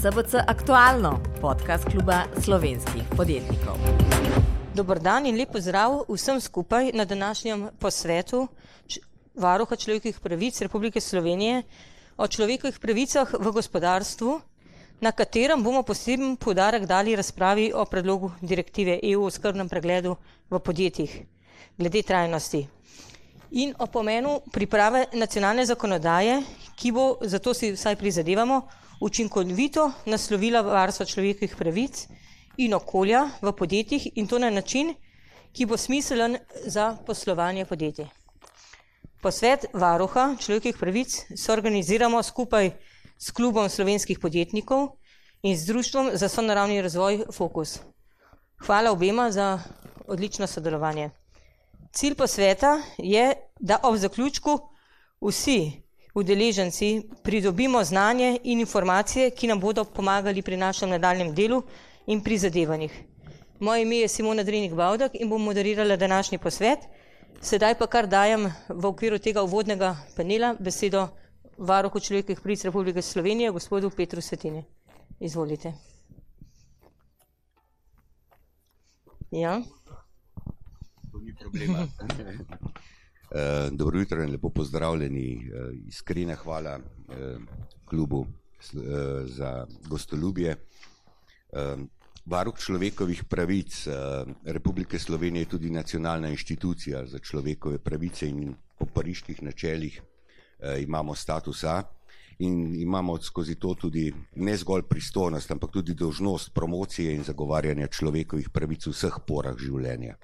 SBC Aktualno, podcast kluba slovenskih podjetnikov. Dober dan in lepo zdrav vsem skupaj na današnjem posvetu Varuha človekovih pravic Republike Slovenije o človekovih pravicah v gospodarstvu, na katerem bomo poseben podarek dali razpravi o predlogu direktive EU o skrbnem pregledu v podjetjih glede trajnosti in o pomenu priprave nacionalne zakonodaje, ki bo, zato si vsaj prizadevamo, učinkovito naslovila varstvo človekovih pravic in okolja v podjetjih in to na način, ki bo smiselen za poslovanje podjetij. Posvet varuha človekovih pravic se organiziramo skupaj s klubom slovenskih podjetnikov in z društvom za sonaravni razvoj Fokus. Hvala obema za odlično sodelovanje. Cilj posveta je, da ob zaključku vsi udeleženci pridobimo znanje in informacije, ki nam bodo pomagali pri našem nadaljem delu in prizadevanjih. Moje ime je Simona Drinik Bavdak in bom moderirala današnji posvet. Sedaj pa kar dajem v okviru tega uvodnega panela besedo varuhu človekovih pravic Republike Slovenije, gospodu Petru Svetini. Izvolite. Ja ni problema. Uh, dobro jutro in lepo pozdravljeni. Uh, iskrena hvala uh, klubu za gostoljubje. Uh, Varuh človekovih pravic Republike Slovenije je tudi nacionalna inštitucija za človekove pravice in po pariških načelih imamo status A in imamo skozi to tudi ne zgolj pristojnost, ampak tudi dožnost promocije in zagovarjanja človekovih pravic v vseh porah življenja.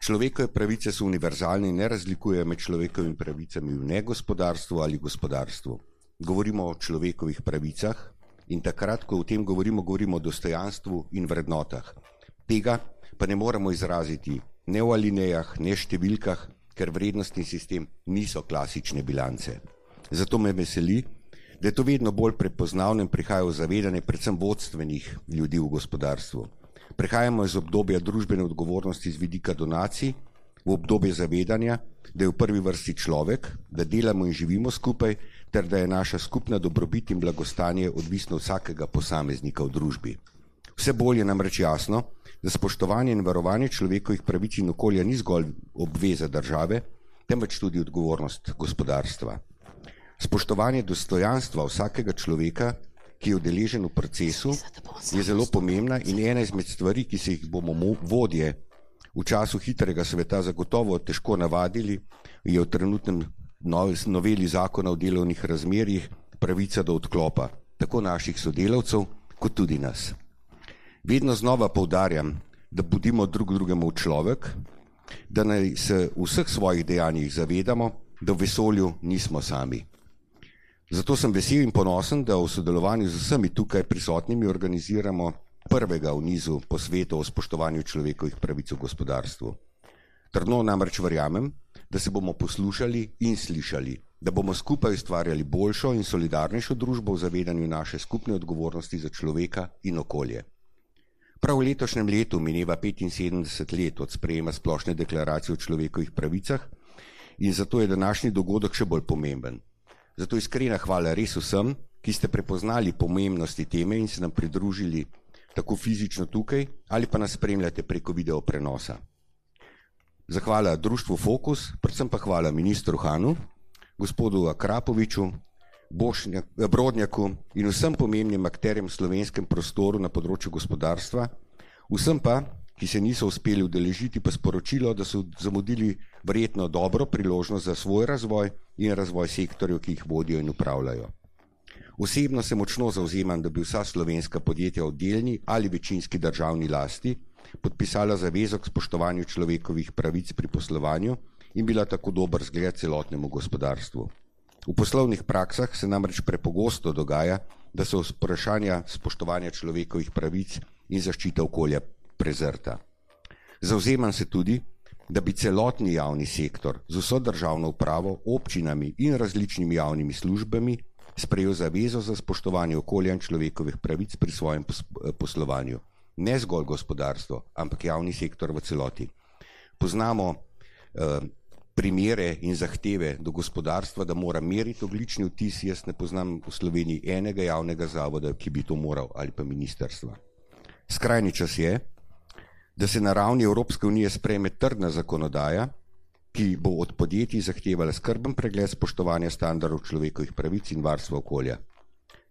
Človekove pravice so univerzalne in ne razlikujejo med človekovimi pravicami v negospodarstvu ali gospodarstvu. Govorimo o človekovih pravicah in takrat, ko o tem govorimo, govorimo o dostojanstvu in vrednotah. Tega pa ne moremo izraziti ne v alinejah, ne v številkah, ker vrednostni sistem niso klasične bilance. Zato me veseli, da je to vedno bolj prepoznavno in prihaja v zavedanje predvsem vodstvenih ljudi v gospodarstvu. Prehajamo iz obdobja družbene odgovornosti z vidika donacij v obdobje zavedanja, da je v prvi vrsti človek, da delamo in živimo skupaj, ter da je naša skupna dobrobit in blagostanje odvisno od vsakega posameznika v družbi. Vse bolj je namreč jasno, da spoštovanje in varovanje človekovih pravic in okolja ni zgolj obveza države, temveč tudi odgovornost gospodarstva. Spoštovanje dostojanstva vsakega človeka ki je udeležen v procesu, je zelo pomembna in ena izmed stvari, ki se jih bomo vodje v času hitrega sveta zagotovo težko navadili, je v trenutnem noveli zakona o delovnih razmerjih pravica do odklopa, tako naših sodelavcev, kot tudi nas. Vedno znova poudarjam, da budimo drug drugemu človek, da naj se v vseh svojih dejanjih zavedamo, da v vesolju nismo sami. Zato sem vesel in ponosen, da v sodelovanju z vsemi tukaj prisotnimi organiziramo prvega v nizu posvetov o spoštovanju človekovih pravic v gospodarstvu. Trdno namreč verjamem, da se bomo poslušali in slišali, da bomo skupaj ustvarjali boljšo in solidarnejšo družbo v zavedanju naše skupne odgovornosti za človeka in okolje. Prav v letošnjem letu mineva 75 let od sprejema splošne deklaracije o človekovih pravicah in zato je današnji dogodek še bolj pomemben. Zato iskrena hvala res vsem, ki ste prepoznali pomembnosti teme in se nam pridružili tako fizično tukaj ali pa nas spremljate preko video prenosa. Zahvala društvu Fokus, predvsem pa hvala ministru Hanu, gospodu Akrapoviču, Bošnjak, Brodnjaku in vsem pomembnim akterjem v slovenskem prostoru na področju gospodarstva, vsem pa, ki se niso uspeli udeležiti, pa sporočilo, da so zamudili verjetno dobro priložnost za svoj razvoj in razvoj sektorjev, ki jih vodijo in upravljajo. Osebno se močno zauzemam, da bi vsa slovenska podjetja v delni ali večinski državni lasti podpisala zavezo k spoštovanju človekovih pravic pri poslovanju in bila tako dober zgled celotnemu gospodarstvu. V poslovnih praksah se namreč prepogosto dogaja, da so vprašanja spoštovanja človekovih pravic in zaščite okolja prezrta. Zauzemam se tudi, da bi celotni javni sektor z vso državno upravo, občinami in različnimi javnimi službami sprejel zavezo za spoštovanje okolja in človekovih pravic pri svojem poslovanju. Ne zgolj gospodarstvo, ampak javni sektor v celoti. Poznamo eh, primere in zahteve do gospodarstva, da mora meriti oglični vtis. Jaz ne poznam v Sloveniji enega javnega zavoda, ki bi to moral ali pa ministerstva. Skrajni čas je, da se na ravni Evropske unije sprejme trdna zakonodaja, ki bo od podjetij zahtevala skrben pregled spoštovanja standardov človekovih pravic in varstva okolja.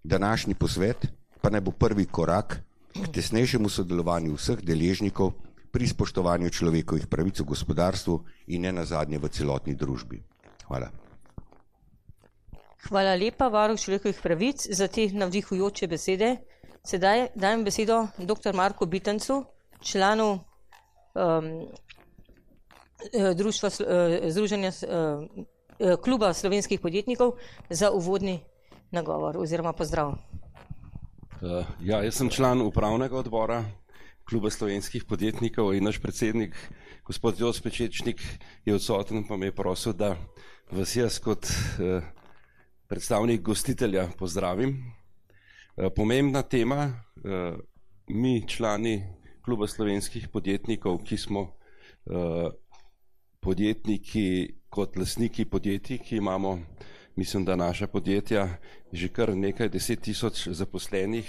Današnji posvet pa naj bo prvi korak k tesnejšemu sodelovanju vseh deležnikov pri spoštovanju človekovih pravic v gospodarstvu in ne nazadnje v celotni družbi. Hvala. Hvala lepa, varuh človekovih pravic, za te navdihujoče besede. Sedaj dajem besedo dr. Marku Bitencu, članu um, Eh, društva, eh, Združenja eh, kluba slovenskih podjetnikov za uvodni nagovor oziroma pozdrav. Ja, jaz sem član upravnega odbora kluba slovenskih podjetnikov in naš predsednik, gospod Jos Pečečnik, je odsoten, pa me je prosil, da vas jaz kot predstavnik gostitelja pozdravim. Pomembna tema, mi člani kluba slovenskih podjetnikov, ki smo podjetniki, kot lasniki podjetij, ki imamo, mislim, da naša podjetja že kar nekaj deset tisoč zaposlenih,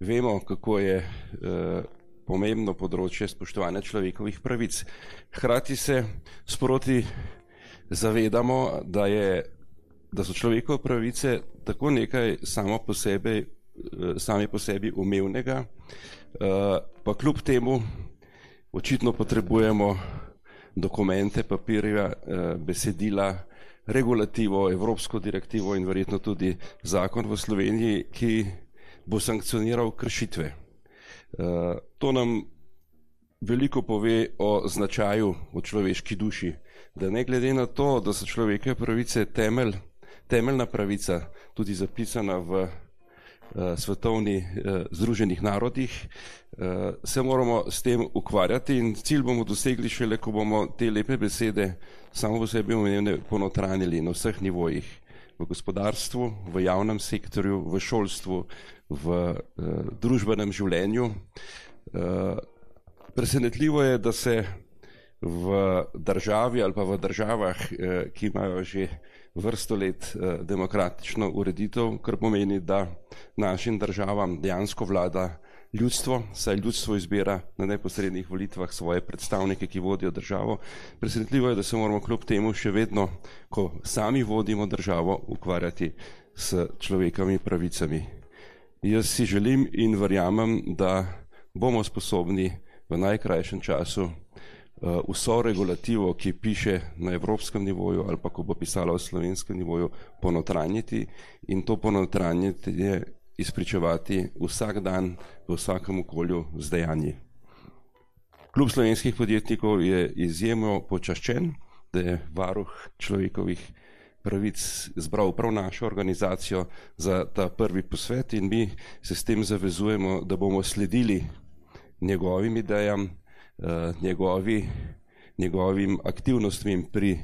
vemo, kako je eh, pomembno področje spoštovanja človekovih pravic. Hrati se sproti zavedamo, da, je, da so človekove pravice tako nekaj samo po sebi, eh, sami po sebi umevnega, eh, pa kljub temu očitno potrebujemo dokumente, papirja, eh, besedila, regulativo, evropsko direktivo in verjetno tudi zakon v Sloveniji, ki bo sankcioniral kršitve. Eh, to nam veliko pove o značaju v človeški duši, da ne glede na to, da so človekove pravice temelj, temeljna pravica, tudi zapisana v Eh, svetovni eh, združenih narodih, eh, se moramo s tem ukvarjati in cilj bomo dosegli šele, ko bomo te lepe besede samo v sebi omenjene ponotranili na vseh nivojih, v gospodarstvu, v javnem sektorju, v šolstvu, v družbenem življenju. Presenetljivo je, da se v državi ali pa v državah, ki imajo že vrsto let eh, demokratično ureditev, kar pomeni, da našim državam dejansko vlada ljudstvo, saj ljudstvo izbira na neposrednih volitvah svoje predstavnike, ki vodijo državo. Presenetljivo je, da se moramo kljub temu še vedno, ko sami vodimo državo, ukvarjati s človekovimi pravicami. Jaz si želim in verjamem, da bomo sposobni v najkrajšem času vso regulativo, ki piše na evropskem nivoju ali pa ko bo pisala v slovenskem nivoju, ponotranjiti in to ponotranjiti je izpričevati vsak dan v vsakem okolju z dejanji. Klub slovenskih podjetnikov je izjemno počaščen, da je varuh človekovih pravic zbral prav našo organizacijo za ta prvi posvet in mi se s tem zavezujemo, da bomo sledili njegovim idejam, Eh, njegovi, njegovim aktivnostim pri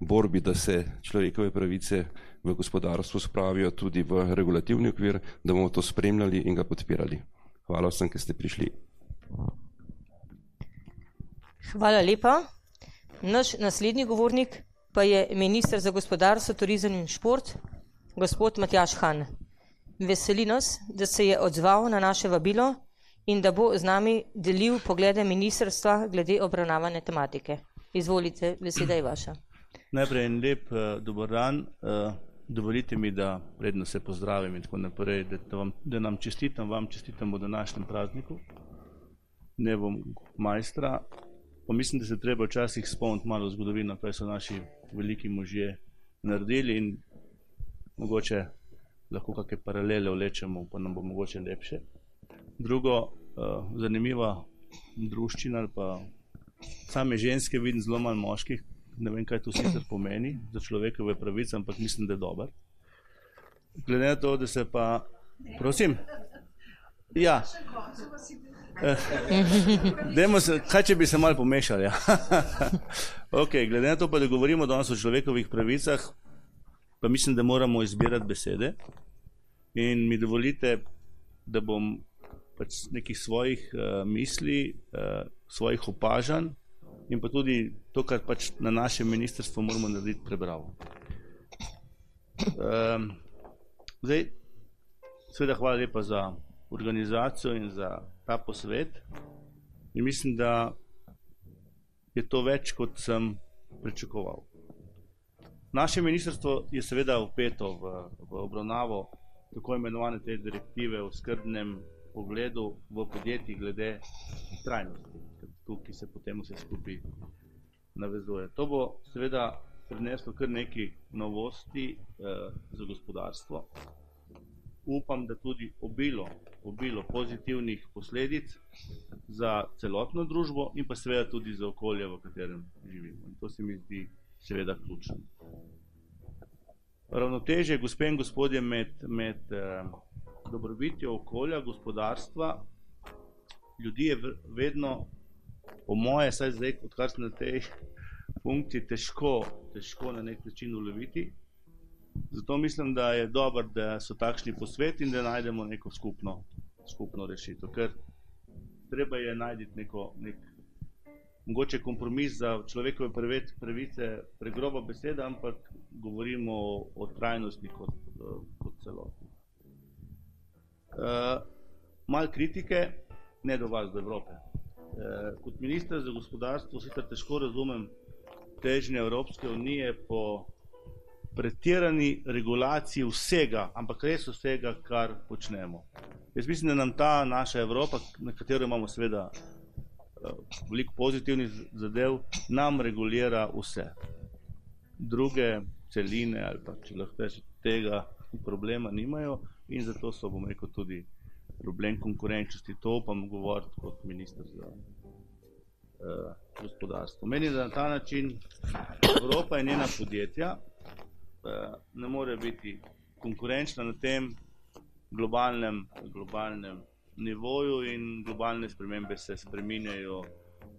borbi, da se človekove pravice v gospodarstvu spravijo tudi v regulativni okvir, da bomo to spremljali in ga podpirali. Hvala vsem, ki ste prišli. Hvala lepa. Naš naslednji govornik pa je minister za gospodarstvo, turizem in šport, gospod Matjaš Han. Veseli nas, da se je odzval na naše vabilo in da bo z nami delil poglede ministrstva glede obravnavane tematike. Izvolite, beseda je vaša. Najprej en lep uh, dober dan. Uh, dovolite mi, da predno se pozdravim in tako naprej, da, da, vam, da nam čestitam, vam čestitam v današnjem prazniku. Ne bom majstra, pa mislim, da se treba včasih spomniti malo zgodovino, kaj so naši veliki možje naredili in mogoče lahko kakšne paralele vlečemo, pa nam bo mogoče lepše. Drugo, uh, zanimiva družščina ali pa same ženske vidim zelo malo moških, ne vem, kaj to sicer pomeni za človekove pravice, ampak mislim, da je dober. Glede na to, da se pa, prosim, ja. Demo se, kaj če bi se malo pomešali? Ja? ok, glede na to pa, da govorimo danes o človekovih pravicah, pa mislim, da moramo izbirati besede in mi dovolite, da bom pač nekih svojih uh, misli, uh, svojih opažanj in pa tudi to, kar pač na našem ministrstvu moramo narediti, prebral. Um, zdaj, seveda, hvala lepa za organizacijo in za ta posvet. In mislim, da je to več, kot sem pričakoval. Naše ministrstvo je seveda upeto v, v obravnavo tako imenovane te direktive o skrbnem pogledu v podjetjih glede trajnosti, tukaj se potem vse skupaj navezuje. To bo seveda prineslo kar nekaj novosti eh, za gospodarstvo. Upam, da tudi obilo, obilo pozitivnih posledic za celotno družbo in pa seveda tudi za okolje, v katerem živimo. In to se mi zdi seveda ključno. Ravnoteže, gospe in gospodje, med, med eh, dobrobitjo okolja, gospodarstva, ljudi je vedno, po moje, zdaj, odkar sem na tej funkciji težko, težko na nek način uloviti. Zato mislim, da je dobro, da so takšni posveti in da najdemo neko skupno, skupno rešitev. Ker treba je najti neko, nek, mogoče kompromis za človekove pravice, pregroba beseda, ampak govorimo o, o trajnosti kot, kot celoti. Uh, mal kritike, ne do vas, do Evrope. Uh, kot minister za gospodarstvo sicer težko razumem, težnje Evropske unije po pretirani regulaciji vsega, ampak res vsega, kar počnemo. Jaz mislim, da nam ta naša Evropa, na katero imamo seveda eh, veliko pozitivnih zadev, nam regulira vse. Druge celine ali pa, če lahko reči, tega problema nimajo in zato so, bom rekel, tudi problem konkurenčnosti. To pa mu govoriti kot minister za uh, gospodarstvo. Meni, da na ta način Evropa in njena podjetja uh, ne more biti konkurenčna na tem globalnem, globalnem nivoju in globalne spremembe se spreminjajo,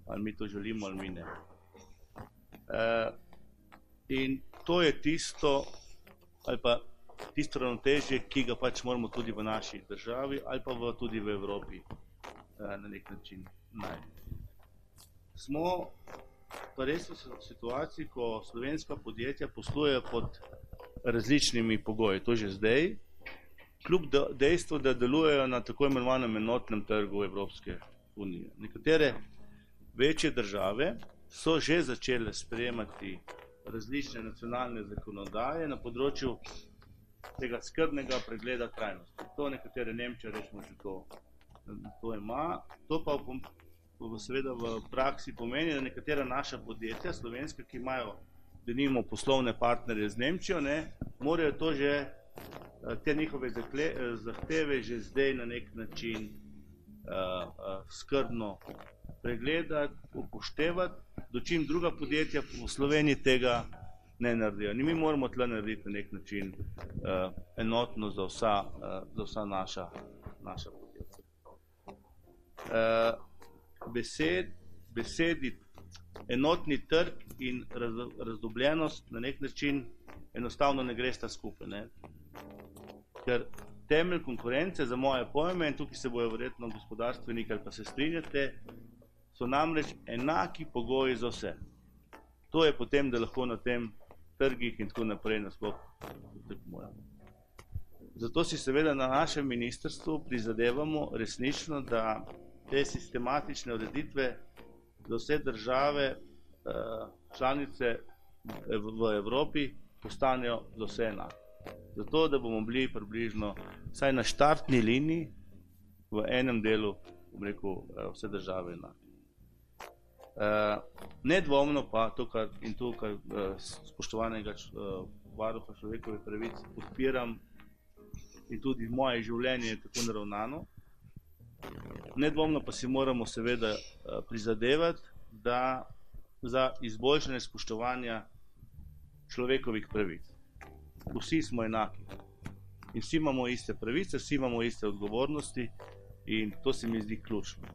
ali mi to želimo ali mi ne. Uh, in to je tisto, ali pa tisto ravnotežje, ki ga pač moramo tudi v naši državi ali pa v, tudi v Evropi uh, na nek način najti smo pa res v situaciji, ko slovenska podjetja poslujejo pod različnimi pogoji. To že zdaj, kljub dejstvu, da delujejo na tako imenovanem enotnem trgu Evropske unije. Nekatere večje države so že začele sprejemati različne nacionalne zakonodaje na področju tega skrbnega pregleda trajnosti. To nekatere Nemčije, rečemo, že to, to ima. To pa seveda v praksi pomeni, da nekatera naša podjetja, slovenska, ki imajo, da nimamo poslovne partnerje z Nemčijo, ne, morajo to že, eh, te njihove eh, zahteve že zdaj na nek način uh, uh, skrbno pregledati, upoštevati, dočim druga podjetja v Sloveniji tega ne naredijo. Ni mi moramo tle narediti na nek način uh, enotno za vsa, uh, za vsa naša, naša podjetja. Uh, besed, besedi enotni trg in raz, razdobljenost na nek način enostavno ne gre sta skupaj. Ne? Ker temelj konkurence za moje pojme, in tukaj se bojo verjetno gospodarstveniki ali pa se strinjate, so namreč enaki pogoji za vse. To je potem, da lahko na tem trgih in tako naprej nasploh tekmujemo. Zato si seveda na našem ministrstvu prizadevamo resnično, da te sistematične ureditve za vse države eh, članice v Evropi postanejo za vse enake. Zato, da bomo bili približno vsaj na štartni liniji v enem delu, bom rekel, eh, vse države enake. Uh, nedvomno pa to, kar in to, kar uh, spoštovanega uh, varuha človekove pravice podpiram in tudi moje življenje je tako naravnano, Nedvomno pa si moramo seveda eh, prizadevati, da za izboljšanje spoštovanja človekovih pravic. Vsi smo enaki in vsi imamo iste pravice, vsi imamo iste odgovornosti in to se mi zdi ključno.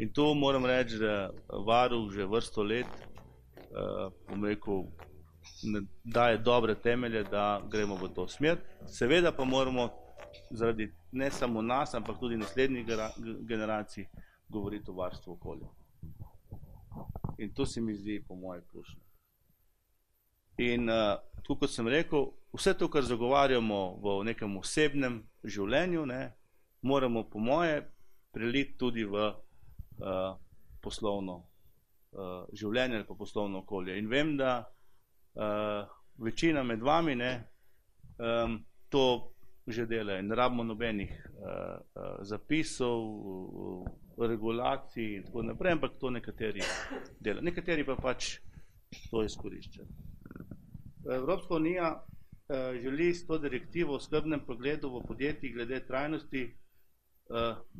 In to moram reči, da varuh že vrsto let, uh, bom rekel, daje dobre temelje, da gremo v to smer. Seveda pa moramo zaradi ne samo nas, ampak tudi naslednjih generacij govoriti o varstvu okolja. In to se mi zdi, po mojem, ključno. In uh, tako kot sem rekel, vse to, kar zagovarjamo v nekem osebnem življenju, ne, moramo, po moje, preliti tudi v uh, poslovno uh, življenje ali pa poslovno okolje. In vem, da uh, večina med vami ne, um, to že dela in rabimo nobenih uh, uh, zapisov, uh, regulacij in tako naprej, ampak to nekateri delajo. Nekateri pa pač to izkoriščajo. Evropska unija uh, želi s to direktivo v skrbnem pogledu v podjetjih glede trajnosti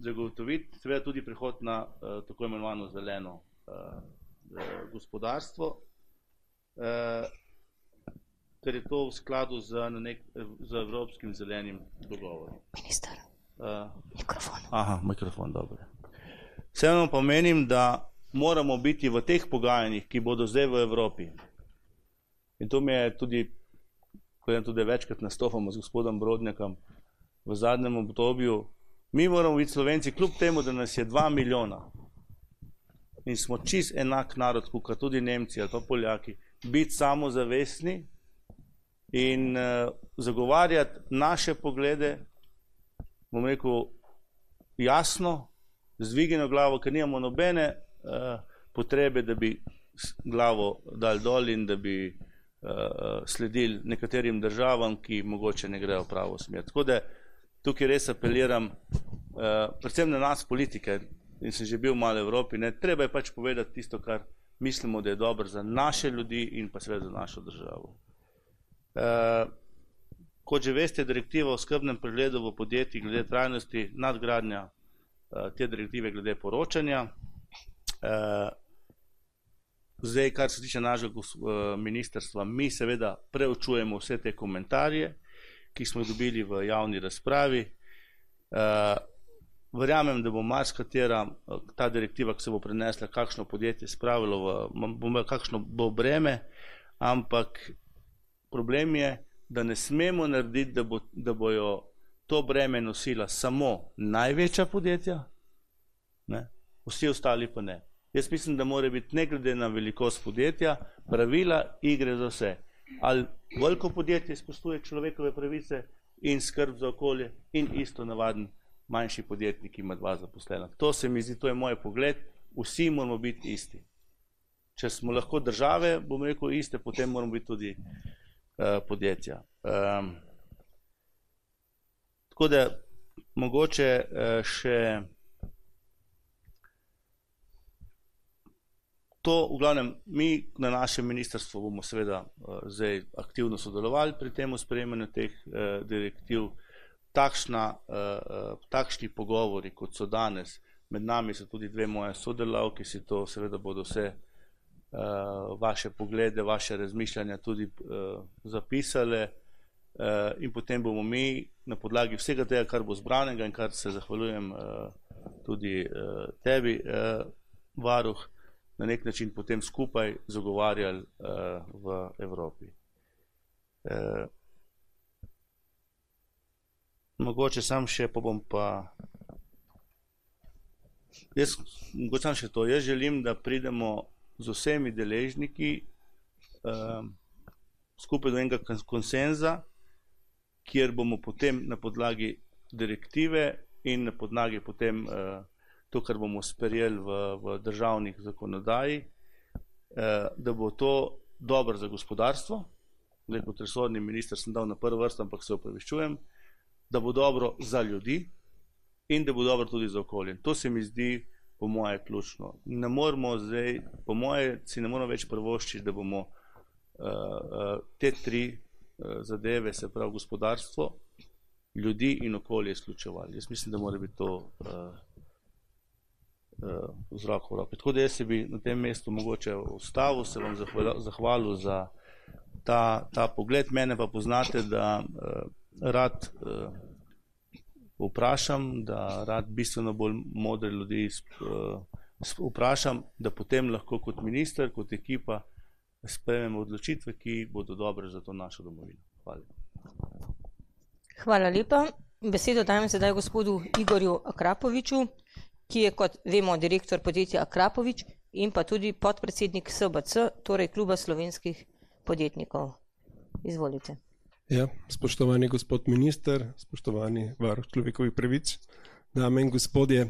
zagotoviti seveda tudi prihod na uh, tako imenovano zeleno uh, gospodarstvo, ker je to v skladu z, nek, z Evropskim zelenim dogovorom. Minister, mikrofon. Aha, mikrofon, dobro. Vseeno pa menim, da moramo biti v teh pogajanjih, ki bodo zdaj v Evropi, In to mi je tudi, ko je tudi večkrat nastopamo z gospodom Brodnjakom v zadnjem obdobju, mi moramo biti slovenci, kljub temu, da nas je dva milijona in smo čist enak narod, kot tudi Nemci ali pa Poljaki, biti samozavestni in uh, zagovarjati naše poglede, bom rekel, jasno, z dvigeno glavo, ker nimamo nobene uh, potrebe, da bi glavo dal dol in da bi uh, sledili nekaterim državam, ki mogoče ne grejo v pravo smer. Tako da tukaj res apeliram, uh, predvsem na nas politike, in sem že bil malo v Evropi, ne, treba je pač povedati tisto, kar mislimo, da je dobro za naše ljudi in pa seveda za našo državo. Uh, kot že veste, direktiva o skrbnem pregledu v podjetjih glede trajnosti, nadgradnja uh, te direktive glede poročanja. Uh, Zdaj, kar se tiče našega eh, ministrstva, mi seveda preučujemo vse te komentarje, ki smo jih dobili v javni razpravi. Uh, verjamem, da bo marsikatera eh, ta direktiva, ki se bo prenesla, kakšno podjetje spravilo v kakšno bo breme, ampak problem je, da ne smemo narediti, da, bo, da bojo to breme nosila samo največja podjetja, ne? vsi ostali pa ne. Jaz mislim, da mora biti ne glede na velikost podjetja, pravila igre za vse. Ali veliko podjetje spoštuje človekove pravice in skrb za okolje in isto navaden manjši podjetnik ima dva zaposlena. To se mi zdi, to je moj pogled, vsi moramo biti isti. Če smo lahko države, bom rekel, iste, potem moramo biti tudi uh, podjetja. Um, tako da mogoče uh, še To, v glavnem, mi na našem ministrstvu bomo seveda uh, zdaj aktivno sodelovali pri tem sprejemanju teh uh, direktiv. Takšna, uh, uh, takšni pogovori, kot so danes, med nami so tudi dve moje sodelavke, si to seveda bodo vse uh, vaše poglede, vaše razmišljanja tudi uh, zapisale uh, in potem bomo mi na podlagi vsega tega, kar bo zbranega in kar se zahvaljujem uh, tudi uh, tebi, uh, varuh, na nek način potem skupaj zagovarjali uh, v Evropi. Uh, mogoče sam še, pa bom pa. Jaz, mogoče sam še to. Jaz želim, da pridemo z vsemi deležniki uh, skupaj do enega konsenza, kjer bomo potem na podlagi direktive in na podlagi potem uh, to, kar bomo sprejeli v, v državnih zakonodaji, eh, da bo to dobro za gospodarstvo. Zdaj, kot resorni minister sem dal na prvo vrsto, ampak se upravičujem, da bo dobro za ljudi in da bo dobro tudi za okolje. To se mi zdi, po moje, ključno. Ne moramo zdaj, po moje, si ne moramo več prvoščiti, da bomo uh, uh, te tri uh, zadeve, se pravi gospodarstvo, ljudi in okolje izključevali. Jaz mislim, da mora biti to. Uh, z roko v roki. Tako da jaz bi na tem mestu mogoče ustavil, se vam zahvalil za ta, ta pogled. Mene pa poznate, da uh, rad uh, vprašam, da rad bistveno bolj modre ljudi uh, vprašam, da potem lahko kot minister, kot ekipa sprejmemo odločitve, ki bodo dobre za to našo domovino. Hvala. Hvala lepa. Besedo dajem sedaj gospodu Igorju Akrapoviču ki je, kot vemo, direktor podjetja Akrapovič, in pa tudi podpredsednik SBC, torej Kluba slovenskih podjetnikov. Izvolite. Ja, spoštovani gospod minister, spoštovani varuh človekovih pravic, dame in gospodje.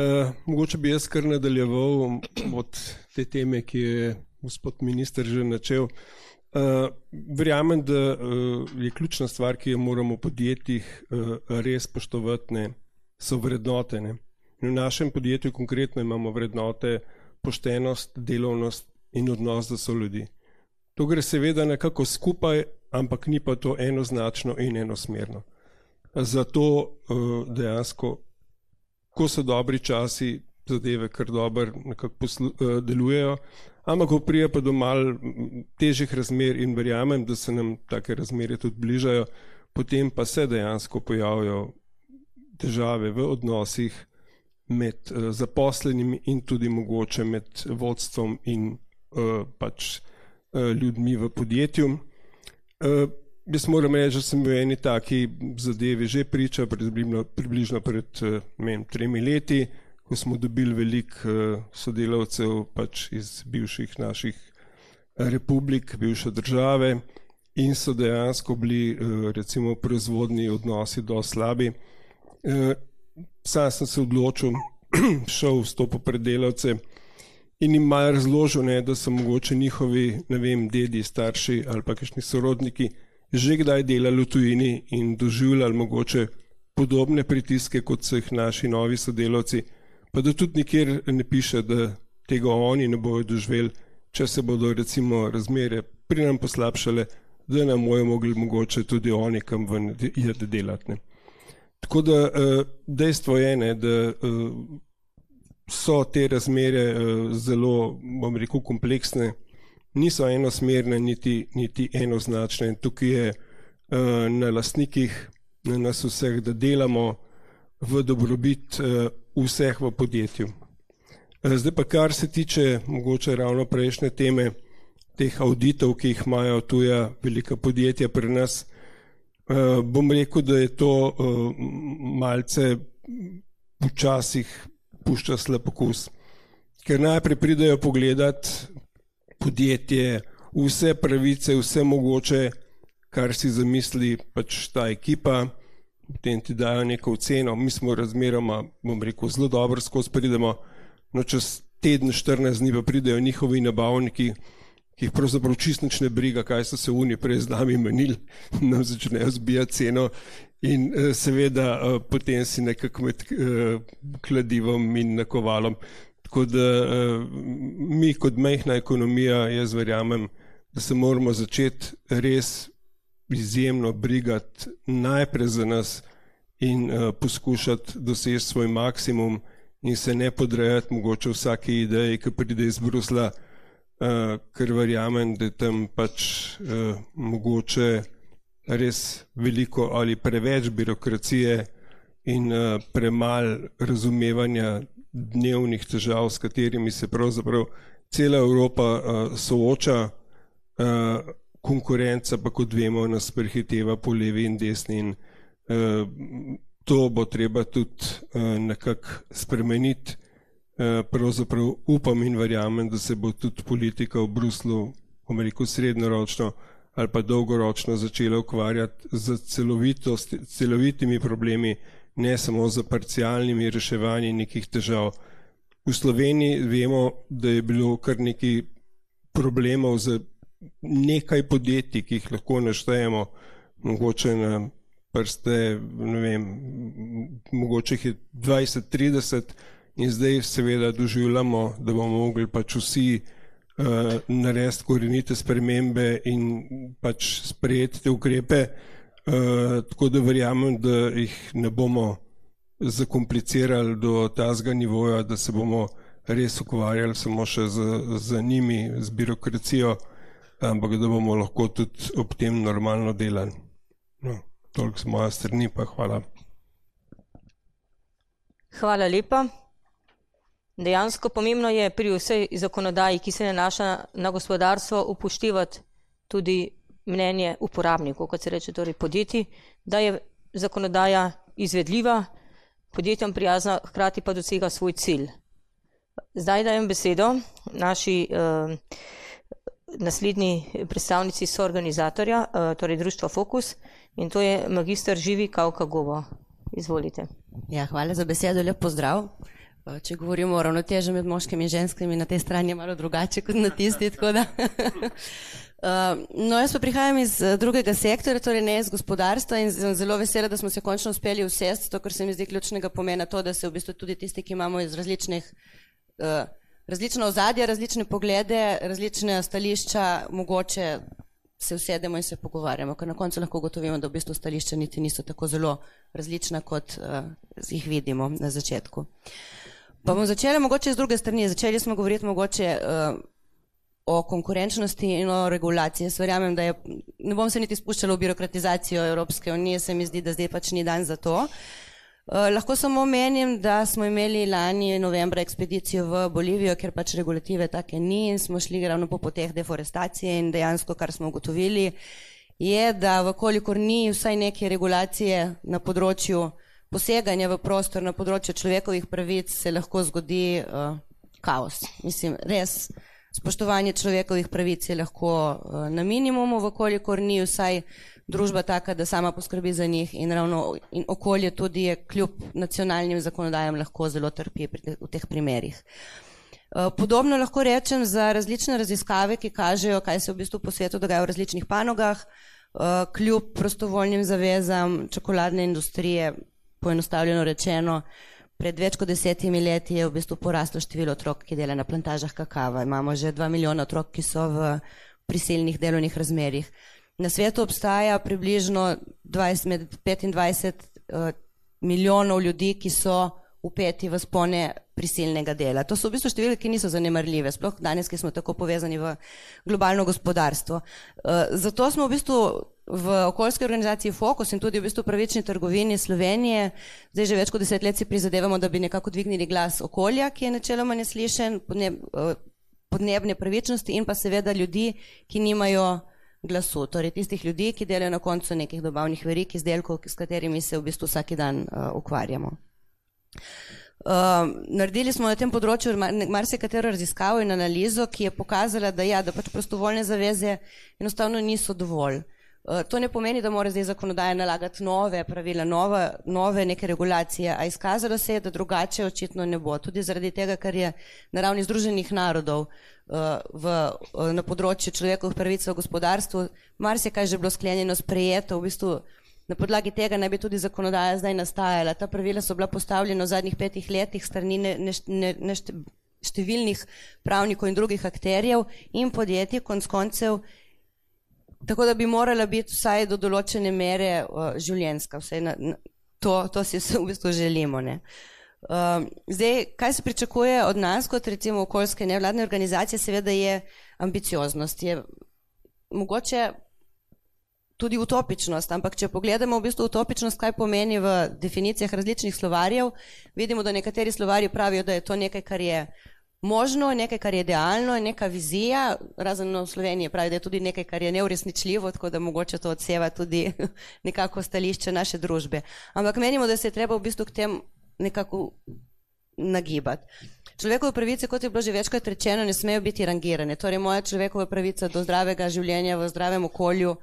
Uh, mogoče bi jaz kar nadaljeval od te teme, ki je gospod minister že načel. Uh, verjamem, da uh, je ključna stvar, ki jo moramo v podjetjih uh, res spoštovati, ne, so vrednote. Ne. V našem podjetju konkretno imamo vrednote poštenost, delovnost in odnos do so ljudi. To gre seveda nekako skupaj, ampak ni pa to enoznačno in enosmerno. Zato uh, dejansko, ko so dobri časi, zadeve kar dobro uh, delujejo, ampak ko prije pa do mal težjih razmer in verjamem, da se nam take razmere tudi bližajo, potem pa se dejansko pojavijo težave v odnosih med uh, zaposlenimi in tudi mogoče med vodstvom in uh, pač uh, ljudmi v podjetju. Uh, jaz moram reči, da sem v eni taki zadevi že priča, približno, približno pred vem, tremi leti, ko smo dobili veliko sodelavcev pač iz bivših naših republik, bivše države in so dejansko bili recimo proizvodni odnosi do slabi. Sam sem se odločil, šel v stopo predelavce in jim malo razložil, ne, da so mogoče njihovi, ne vem, dedi, starši ali pa kakšni sorodniki že kdaj delali v tujini in doživljali mogoče podobne pritiske, kot so jih naši novi sodelavci, pa da tudi nikjer ne piše, da tega oni ne bodo doživeli, če se bodo recimo razmere pri nam poslabšale, da nam bojo mogli mogoče tudi oni kam ven delati. Ne. Tako da eh, dejstvo je, ne, da eh, so te razmere uh, zelo, bom rekel, kompleksne, niso enosmerne, niti, niti enoznačne. Tukaj je na lastnikih, na nas vseh, da delamo v dobrobit vseh v podjetju. Zdaj pa, kar se tiče mogoče ravno prejšnje teme, teh auditov, ki jih imajo tuja velika podjetja pri nas, bom rekel, da je to uh, malce včasih pušča slab okus. Ker najprej pridejo pogledat podjetje, vse pravice, vse mogoče, kar si zamisli pač ta ekipa, potem ti dajo neko oceno, mi smo razmeroma, bom rekel, zelo dobro skozi pridemo, no čez teden, 14 dni pa pridejo njihovi nabavniki, ki jih pravzaprav čist nič ne briga, kaj so se oni prej z nami menili, nam začnejo zbijati ceno in uh, seveda uh, potem si nekako med uh, kladivom in nakovalom. Tako da mi kot mehna ekonomija, jaz verjamem, da se moramo začeti res izjemno brigati najprej za nas in poskušati doseči svoj maksimum in se ne podrejati mogoče vsake ideje, ki pride iz Brusla, uh, ker verjamem, da je tam pač uh, mogoče res veliko ali preveč birokracije in uh, premalo razumevanja dnevnih težav, s katerimi se pravzaprav cela Evropa uh, sooča. Uh, konkurenca pa, kot vemo, nas prehiteva po levi in desni in uh, to bo treba tudi uh, nekako spremeniti. Uh, pravzaprav upam in verjamem, da se bo tudi politika v Bruslu, Ameriko srednjeročno, uh, ali pa dolgoročno začela ukvarjati z celovitimi problemi, ne samo z parcialnimi reševanji nekih težav. V Sloveniji vemo, da je bilo kar nekaj problemov z nekaj podjetij, ki jih lahko naštejemo, mogoče na prste, ne vem, mogoče jih je 20-30 in zdaj seveda doživljamo, da bomo mogli pač vsi uh, narediti korenite spremembe in pač sprejeti te ukrepe, uh, tako da verjamem, da jih ne bomo zakomplicirali do tazga nivoja, da se bomo res ukvarjali samo še z, z njimi, z birokracijo, ampak da bomo lahko tudi ob tem normalno delali. No, toliko z moja strani, pa hvala. Hvala lepa. Dejansko pomembno je pri vsej zakonodaji, ki se nanaša na gospodarstvo, upoštevati tudi mnenje uporabnikov, kot se reče, torej podjetij, da je zakonodaja izvedljiva, podjetjem prijazna, hkrati pa dosega svoj cilj. Zdaj dajem besedo naši uh, naslednji predstavnici soorganizatorja, uh, torej Društva Fokus, in to je magistr Živi Kavka Govo. Izvolite. Ja, hvala za besedo, lep pozdrav. Če govorimo o ravnotežju med moškimi in ženskimi, na tej strani je malo drugače kot na tisti. No, jaz pa prihajam iz drugega sektorja, torej ne iz gospodarstva in sem zelo vesela, da smo se končno uspeli usesti, to, kar se mi zdi ključnega pomena, to, da se v bistvu tudi tisti, ki imamo iz različnih Eh, različna ozadja, različne poglede, različne stališča, mogoče se usedemo in se pogovarjamo, ker na koncu lahko gotovimo, da v bistvu stališča niti niso tako zelo različna, kot uh, jih vidimo na začetku. Pa bomo začeli mogoče z druge strani. Začeli smo govoriti mogoče uh, o konkurenčnosti in o regulaciji. Jaz verjamem, da je, ne bom se niti spuščala v birokratizacijo Evropske unije, se mi zdi, da zdaj pač ni dan za to. Uh, lahko samo omenim, da smo imeli lani novembra ekspedicijo v Bolivijo, ker pač regulative take ni in smo šli ravno po poteh deforestacije in dejansko, kar smo ugotovili, je, da vkolikor ni vsaj neke regulacije na področju poseganja v prostor, na področju človekovih pravic, se lahko zgodi uh, kaos. Mislim, res spoštovanje človekovih pravic je lahko uh, na minimumu, vkolikor ni vsaj družba taka, da sama poskrbi za njih in ravno in okolje tudi je kljub nacionalnim zakonodajam lahko zelo trpi v teh primerih. Eh, podobno lahko rečem za različne raziskave, ki kažejo, kaj se v bistvu po svetu dogaja v različnih panogah, eh, kljub prostovoljnim zavezam čokoladne industrije, poenostavljeno rečeno, pred več kot desetimi leti je v bistvu poraslo število otrok, ki delajo na plantažah kakava. Imamo že dva milijona otrok, ki so v prisilnih delovnih razmerjih. Na svetu obstaja približno 20, med 25 uh, eh, milijonov ljudi, ki so upeti v spone prisilnega dela. To so v bistvu številke, ki niso zanemarljive, sploh danes, ki smo tako povezani v globalno gospodarstvo. Uh, zato smo v bistvu v okoljski organizaciji Fokus in tudi v bistvu pravični trgovini Slovenije, zdaj že več kot deset let si prizadevamo, da bi nekako dvignili glas okolja, ki je načeloma neslišen, podneb, uh, podnebne pravičnosti in pa seveda ljudi, ki nimajo glasu, torej tistih ljudi, ki delajo na koncu nekih dobavnih verik izdelkov, s katerimi se v bistvu vsak dan uh, ukvarjamo. Uh, naredili smo na tem področju marsikatero raziskavo in analizo, ki je pokazala, da, ja, da pač prostovoljne zaveze enostavno niso dovolj. Uh, Eh, to ne pomeni, da mora zdaj zakonodaja nalagati nove pravila, nove, nove neke regulacije, a izkazalo se je, da drugače očitno ne bo. Tudi zaradi tega, ker je na ravni Združenih narodov eh, v, eh, na področju človekovih pravic v gospodarstvu marsikaj že bilo sklenjeno, sprejeto, v bistvu na podlagi tega naj bi tudi zakonodaja zdaj nastajala. Ta pravila so bila postavljena v zadnjih petih letih strani ne, ne, ne, ne številnih pravnikov in drugih akterjev in podjetij, konc koncev, Tako da bi morala biti vsaj do določene mere uh, življenska, na, na, to, to si v bistvu želimo. Uh, zdaj, kaj se pričakuje od nas, kot recimo okoljske nevladne organizacije, seveda je ambicioznost. Je mogoče tudi utopičnost, ampak če pogledamo v bistvu utopičnost, kaj pomeni v definicijah različnih slovarjev, vidimo, da nekateri slovarji pravijo, da je to nekaj, kar je možno, nekaj, kar je idealno, neka vizija, razen v Sloveniji pravi, da je tudi nekaj, kar je neuresničljivo, tako da mogoče to odseva tudi nekako stališče naše družbe. Ampak menimo, da se je treba v bistvu k tem nekako nagibati. Človekove pravice, kot je bilo že večkrat rečeno, ne smejo biti rangirane. Torej, moja človekova pravica do zdravega življenja v zdravem okolju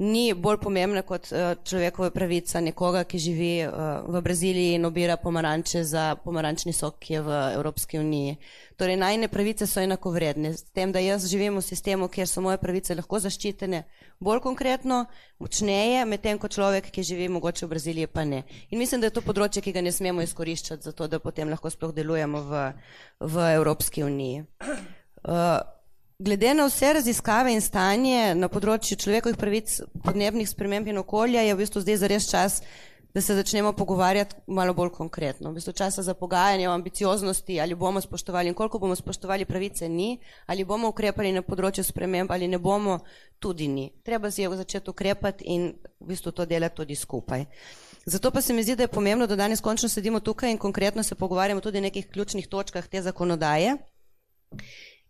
ni bolj pomembna kot uh, človekova pravica nekoga, ki živi uh, v Braziliji in obira pomaranče za pomarančni sok, ki je v Evropski uniji. Torej, najne pravice so enako vredne. S tem, da jaz živim v sistemu, kjer so moje pravice lahko zaščitene bolj konkretno, močneje, medtem ko človek, ki živi mogoče v Braziliji, pa ne. In mislim, da je to področje, ki ga ne smemo izkoriščati, zato da potem lahko sploh delujemo v, v Evropski uniji. Uh, Glede na vse raziskave in stanje na področju človekovih pravic, podnebnih sprememb in okolja, je v bistvu zdaj zares čas, da se začnemo pogovarjati malo bolj konkretno. V bistvu časa za pogajanje o ambicioznosti, ali bomo spoštovali in koliko bomo spoštovali pravice, ni, ali bomo ukrepali na področju sprememb, ali ne bomo, tudi ni. Treba si je začeti ukrepati in v bistvu to delati tudi skupaj. Zato pa se mi zdi, da je pomembno, da danes končno sedimo tukaj in konkretno se pogovarjamo tudi o nekih ključnih točkah te zakonodaje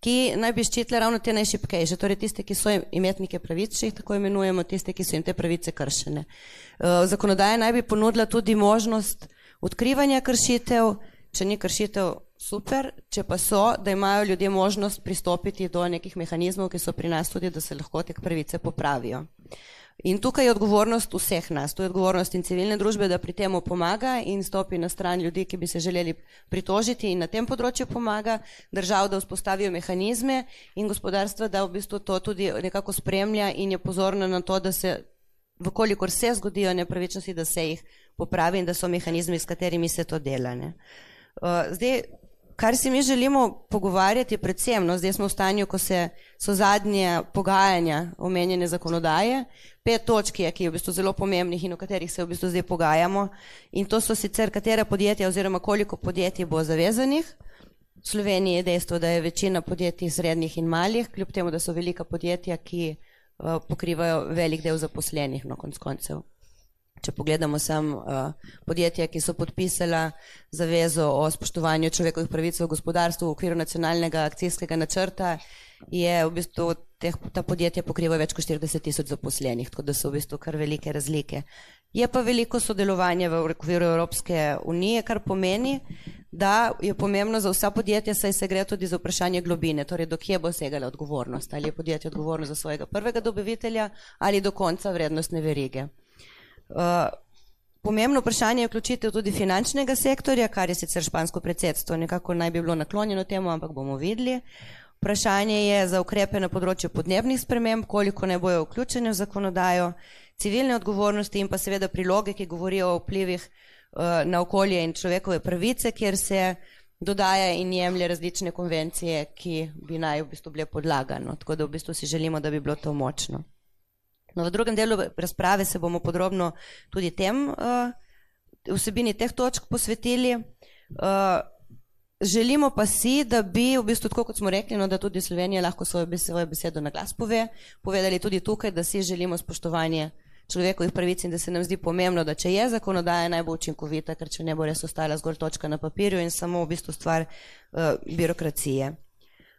ki naj bi ščitile ravno te najšipkejše, torej tiste, ki so imetnike pravic, če jih tako imenujemo, tiste, ki so jim te pravice kršene. Uh, zakonodaja naj bi ponudila tudi možnost odkrivanja kršitev, če ni kršitev, super, če pa so, da imajo ljudje možnost pristopiti do nekih mehanizmov, ki so pri nas tudi, da se lahko te pravice popravijo. In tukaj je odgovornost vseh nas, to je odgovornost in civilne družbe, da pri tem pomaga in stopi na stran ljudi, ki bi se želeli pritožiti in na tem področju pomaga, držav, da vzpostavijo mehanizme in gospodarstva, da v bistvu to tudi nekako spremlja in je pozorno na to, da se, vkolikor se zgodijo nepravičnosti, da se jih popravi in da so mehanizmi, s katerimi se to dela. Uh, zdaj, kar si mi želimo pogovarjati, predvsem, no, zdaj smo v stanju, ko se, so zadnje pogajanja omenjene zakonodaje, pet točk je, ki je v bistvu zelo pomembnih in o katerih se v bistvu zdaj pogajamo. In to so sicer katera podjetja oziroma koliko podjetij bo zavezanih. V Sloveniji je dejstvo, da je večina podjetij srednjih in malih, kljub temu, da so velika podjetja, ki uh, pokrivajo velik del zaposlenih na no, konc koncev. Če pogledamo sam uh, podjetja, ki so podpisala zavezo o spoštovanju človekovih pravic v gospodarstvu v okviru nacionalnega akcijskega načrta, je v bistvu teh, ta podjetja pokrivajo več kot 40 tisoč zaposlenih, tako da so v bistvu kar velike razlike. Je pa veliko sodelovanja v okviru Evropske unije, kar pomeni, da je pomembno za vsa podjetja, saj se gre tudi za vprašanje globine, torej do kje bo segala odgovornost, ali je podjetje odgovorno za svojega prvega dobavitelja ali do konca vrednostne verige. Uh, pomembno vprašanje je vključitev tudi finančnega sektorja, kar je sicer špansko predsedstvo nekako naj bi bilo naklonjeno temu, ampak bomo videli. Vprašanje je za ukrepe na področju podnebnih sprememb, koliko ne bojo vključene v zakonodajo, civilne odgovornosti in pa seveda priloge, ki govorijo o vplivih uh, na okolje in človekove pravice, kjer se dodaja in jemlje različne konvencije, ki bi naj v bistvu bile podlagano. Tako da v bistvu si želimo, da bi bilo to močno. No, v drugem delu razprave se bomo podrobno tudi tem uh, vsebini teh točk posvetili. Uh, želimo pa si, da bi v bistvu, tako kot smo rekli, no, da tudi Slovenija lahko svojo besedo, besedo na glas pove, povedali tudi tukaj, da si želimo spoštovanje človekovih pravic in da se nam zdi pomembno, da če je zakonodaja najbolj učinkovita, ker če ne bo res ostala zgolj točka na papirju in samo v bistvu stvar uh, birokracije.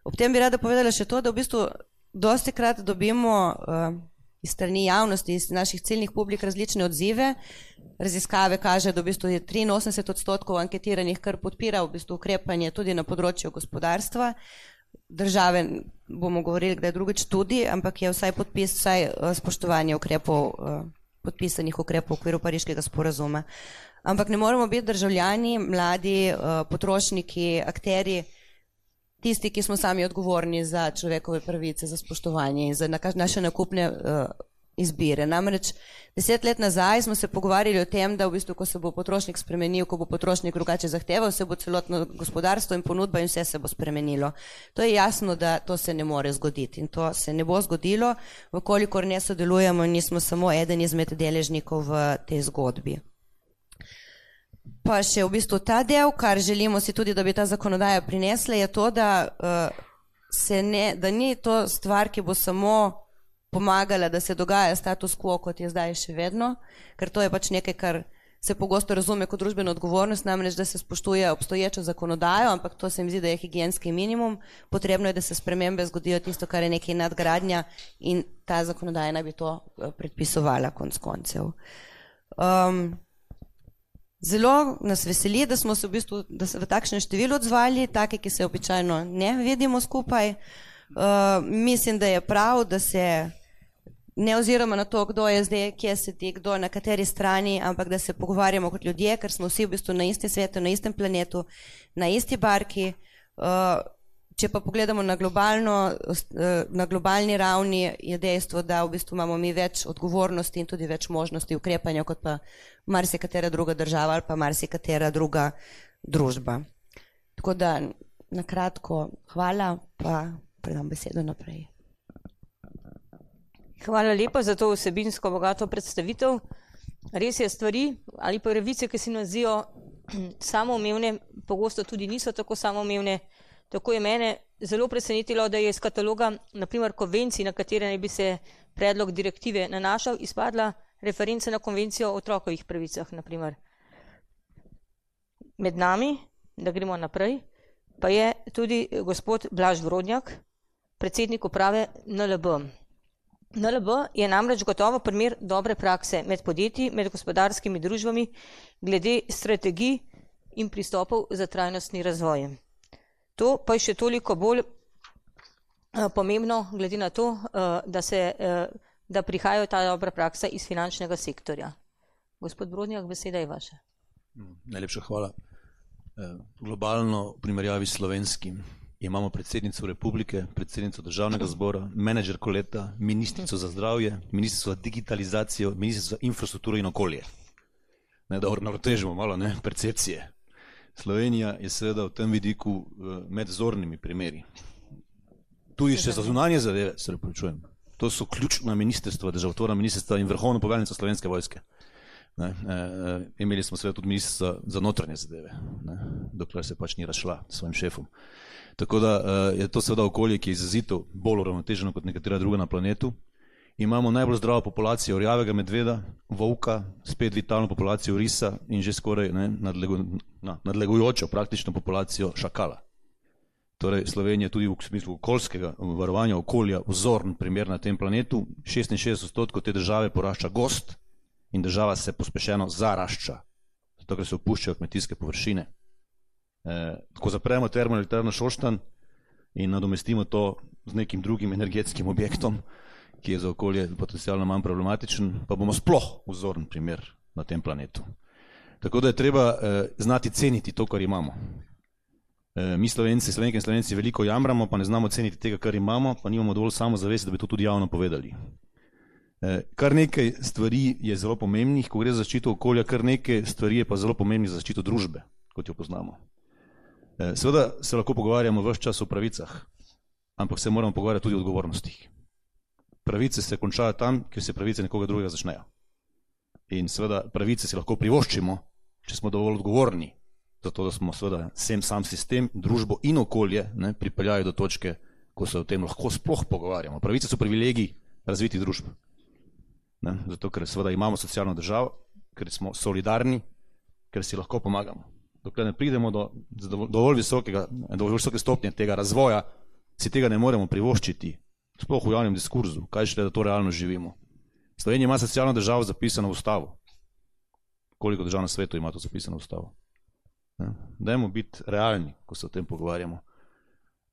Ob tem bi rada povedala še to, da v bistvu dosti krat dobimo uh, iz strani javnosti, iz naših ciljnih publik različne odzive. Raziskave kaže, da v bistvu je 83 odstotkov anketiranih, kar podpira v bistvu ukrepanje tudi na področju gospodarstva. Države bomo govorili, da je drugič tudi, ampak je vsaj podpis, vsaj eh, spoštovanje ukrepov, eh, podpisanih ukrepov v okviru pariškega sporazuma. Ampak ne moramo biti državljani, mladi, eh, potrošniki, akteri, tisti, ki smo sami odgovorni za človekove pravice, za spoštovanje in za naše nakupne uh, izbire. Namreč deset let nazaj smo se pogovarjali o tem, da v bistvu, ko se bo potrošnik spremenil, ko bo potrošnik drugače zahteval, se bo celotno gospodarstvo in ponudba in vse se bo spremenilo. To je jasno, da to se ne more zgoditi in to se ne bo zgodilo, vkolikor ne sodelujemo in nismo samo eden izmed deležnikov v tej zgodbi. Pa še v bistvu ta del, kar želimo si tudi, da bi ta zakonodaja prinesla, je to, da, uh, ne, da ni to stvar, ki bo samo pomagala, da se dogaja status quo, kot je zdaj še vedno, ker to je pač nekaj, kar se pogosto razume kot družbeno odgovornost, namreč, da se spoštuje obstoječo zakonodajo, ampak to se mi zdi, da je higijenski minimum. Potrebno je, da se spremembe zgodijo tisto, kar je nekaj nadgradnja in ta zakonodaja naj bi to eh, predpisovala konc koncev. Um, Zelo nas veseli, da smo se v, bistvu, da se v takšnem številu odzvali, take, ki se običajno ne vidimo skupaj. Uh, mislim, da je prav, da se ne oziroma na to, kdo je zdaj, kje se ti, kdo na kateri strani, ampak da se pogovarjamo kot ljudje, ker smo vsi v bistvu na istem svetu, na istem planetu, na isti barki. Uh, Če pa pogledamo na, globalno, eh, na globalni ravni, je dejstvo, da v bistvu imamo mi več odgovornosti in tudi več možnosti ukrepanja, kot pa marsikatera druga država ali pa marsikatera druga družba. Tako da na kratko hvala, pa predam besedo naprej. Hvala lepa za to vsebinsko bogato predstavitev. Res je stvari ali pa revice, ki se nam zdijo samoumevne, pogosto tudi niso tako samoumevne. Tako je mene zelo presenetilo, da je iz kataloga, naprimer konvencij, na katere naj bi se predlog direktive nanašal, izpadla reference na konvencijo o otrokovih pravicah. Naprimer. Med nami, da gremo naprej, pa je tudi gospod Blaž Vrodnjak, predsednik uprave NLB. NLB je namreč gotovo primer dobre prakse med podjetji, med gospodarskimi družbami, glede strategij in pristopov za trajnostni razvoj. To pa je še toliko bolj uh, pomembno, glede na to, uh, da, se, uh, da prihajajo ta dobra praksa iz finančnega sektorja. Gospod Brodnjak, beseda je vaša. Najlepša hvala. Globalno v primerjavi s slovenskim imamo predsednico republike, predsednico državnega zbora, menedžer koleta, ministrico za zdravje, ministrico za digitalizacijo, ministrico za infrastrukturo in okolje. Ne, da uravnotežimo malo ne, percepcije. Slovenija je seveda v tem vidiku med zornimi primeri. Tudi še za zunanje zadeve, se repričujem. To so ključna ministrstva, državotvorna ministrstva in vrhovno poveljnica slovenske vojske. Ne, e, imeli smo seveda tudi ministrstva za notranje zadeve, ne, dokler se pač ni razšla s svojim šefom. Tako da uh, je to seveda okolje, ki je izrazito bolj uravnoteženo kot nekatera druga na planetu. Imamo najbolj zdravo populacijo rjavega medveda, volka, spet vitalno populacijo risa in že skoraj ne, nadlegu, na, nadlegujočo praktično populacijo šakala. Torej Slovenija tudi v smislu okoljskega varovanja okolja vzorn primer na tem planetu. 66 odstotkov te države porašča gost in država se pospešeno zarašča, zato ker se opuščajo kmetijske površine. Eh, ko zapremo termoelektrarno Šoštan in nadomestimo to z nekim drugim energetskim objektom, ki je za okolje potencialno manj problematičen, pa bomo sploh vzoren primer na tem planetu. Tako da je treba eh, znati ceniti to, kar imamo. Eh, mi slovenci, slovenke in slovenci veliko jamramo, pa ne znamo ceniti tega, kar imamo, pa nimamo dovolj samozavesti, da bi to tudi javno povedali. Eh, kar nekaj stvari je zelo pomembnih, ko gre za zaščito okolja, kar nekaj stvari je pa zelo pomembnih za zaščito družbe, kot jo poznamo. Eh, seveda se lahko pogovarjamo vse čas o pravicah, ampak se moramo pogovarjati tudi o odgovornostih. Pravice se končajo tam, kjer se pravice nekoga drugega začnejo. In seveda pravice si lahko privoščimo, če smo dovolj odgovorni, zato da smo seveda sem sam sistem, družbo in okolje ne, pripeljali do točke, ko se o tem lahko sploh pogovarjamo. Pravice so privilegij razvitih družb. Ne, zato, ker seveda imamo socialno državo, ker smo solidarni, ker si lahko pomagamo dokler ne pridemo do dovolj, visokega, dovolj visoke stopnje tega razvoja, si tega ne moremo privoščiti, sploh v javnem diskurzu, kaj šele, da to realno živimo. Slovenija ima socialno državo zapisano v ustavo. Koliko držav na svetu ima to zapisano v ustavo? Dajmo biti realni, ko se o tem pogovarjamo.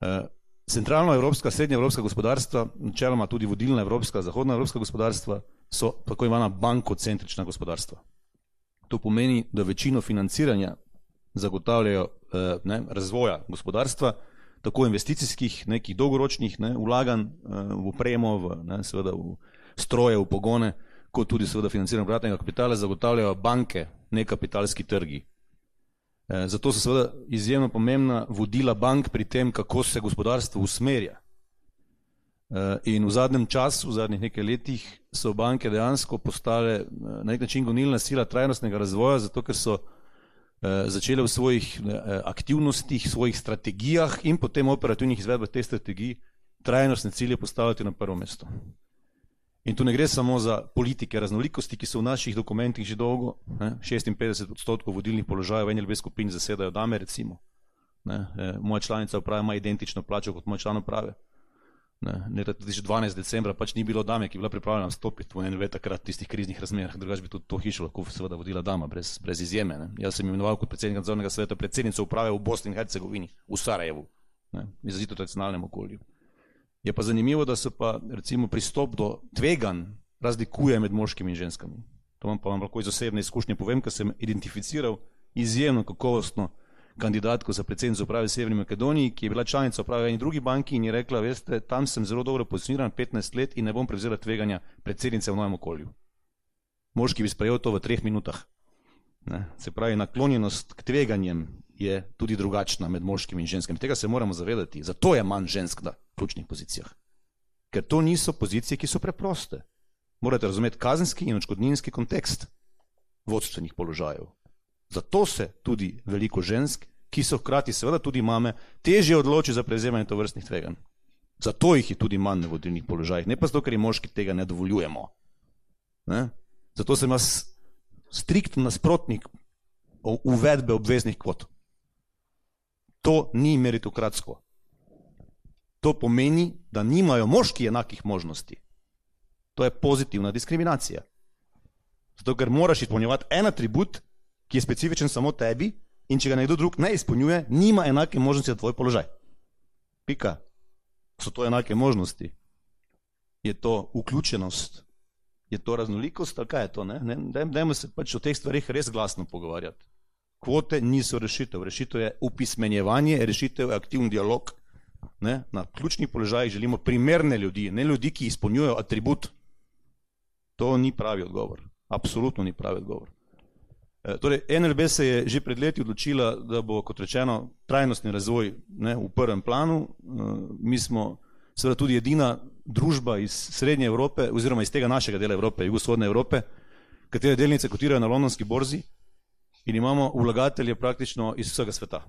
E, centralno evropska, srednja evropska gospodarstva, načeloma tudi vodilna evropska, zahodna evropska gospodarstva, so tako imena bankocentrična gospodarstva. To pomeni, da večino financiranja zagotavljajo eh, ne, razvoja gospodarstva, tako investicijskih, nekih dolgoročnih ne, vlaganj eh, v opremo, v, ne, seveda v stroje, v pogone, kot tudi seveda financiranje obratnega kapitala, zagotavljajo banke, ne kapitalski trgi. Eh, zato so seveda izjemno pomembna vodila bank pri tem, kako se gospodarstvo usmerja. In v zadnjem času, v zadnjih nekaj letih, so banke dejansko postale na nek način gonilna sila trajnostnega razvoja, zato ker so Eh, začele v svojih eh, aktivnostih, svojih strategijah in potem operativnih izvedbah teh strategij trajnostne cilje postavljati na prvo mesto. In tu ne gre samo za politike raznolikosti, ki so v naših dokumentih že dolgo, ne, 56 odstotkov vodilnih položajev v eni ali dve skupini zasedajo dame, recimo. Ne, eh, moja članica uprave ima identično plačo kot moj član uprave. Ne, 2012. decembra pač ni bilo dame, ki je bila pripravljena stopiti v NLV takrat v tistih kriznih razmerah, drugače bi tudi to hišo lahko seveda vodila dama, brez, brez izjeme. Ne. Jaz sem imenoval kot predsednik nadzornega sveta predsednico uprave v Bosni in Hercegovini, v Sarajevu, izrazito tradicionalnem okolju. Je pa zanimivo, da se pa recimo pristop do tvegan razlikuje med moškimi in ženskami. To vam pa vam lahko iz osebne izkušnje povem, ker sem identificiral izjemno kakovostno kandidatko za predsednico uprave v Severni Makedoniji, ki je bila članica uprave v eni drugi banki in je rekla, veste, tam sem zelo dobro pozicioniran 15 let in ne bom prevzela tveganja predsednice v novem okolju. Moški bi sprejel to v treh minutah. Ne? Se pravi, naklonjenost k tveganjem je tudi drugačna med moškimi in ženskami. Tega se moramo zavedati. Zato je manj žensk na ključnih pozicijah. Ker to niso pozicije, ki so preproste. Morate razumeti kazenski in očkodninski kontekst vodstvenih položajev. Zato se tudi veliko žensk, ki so hkrati seveda tudi mame, težje odloči za prevzemanje tovrstnih tveganj. Zato jih je tudi manj na vodilnih položajih, ne pa zato, ker jim moški tega ne dovoljujemo. Ne? Zato sem jaz striktno nasprotnik uvedbe obveznih kvot. To ni meritokratsko. To pomeni, da nimajo moški enakih možnosti. To je pozitivna diskriminacija. Zato, ker moraš izpolnjevati en atribut, ki je specifičen samo tebi in če ga nekdo drug ne izpolnjuje, nima enake možnosti za tvoj položaj. Pika. So to enake možnosti? Je to vključenost? Je to raznolikost ali kaj je to? Ne? Ne, dajmo se pač o teh stvarih res glasno pogovarjati. Kvote niso rešitev. Rešitev je upismenjevanje, rešitev je aktivni dialog. Ne? Na ključnih položajih želimo primerne ljudi, ne ljudi, ki izpolnjujejo atribut. To ni pravi odgovor. Absolutno ni pravi odgovor. E, torej, NLB se je že pred leti odločila, da bo, kot rečeno, trajnostni razvoj ne, v prvem planu. E, mi smo seveda tudi edina družba iz Srednje Evrope, oziroma iz tega našega dela Evrope, jugoshodne Evrope, katere delnice kotirajo na londonski borzi in imamo vlagatelje praktično iz vsega sveta.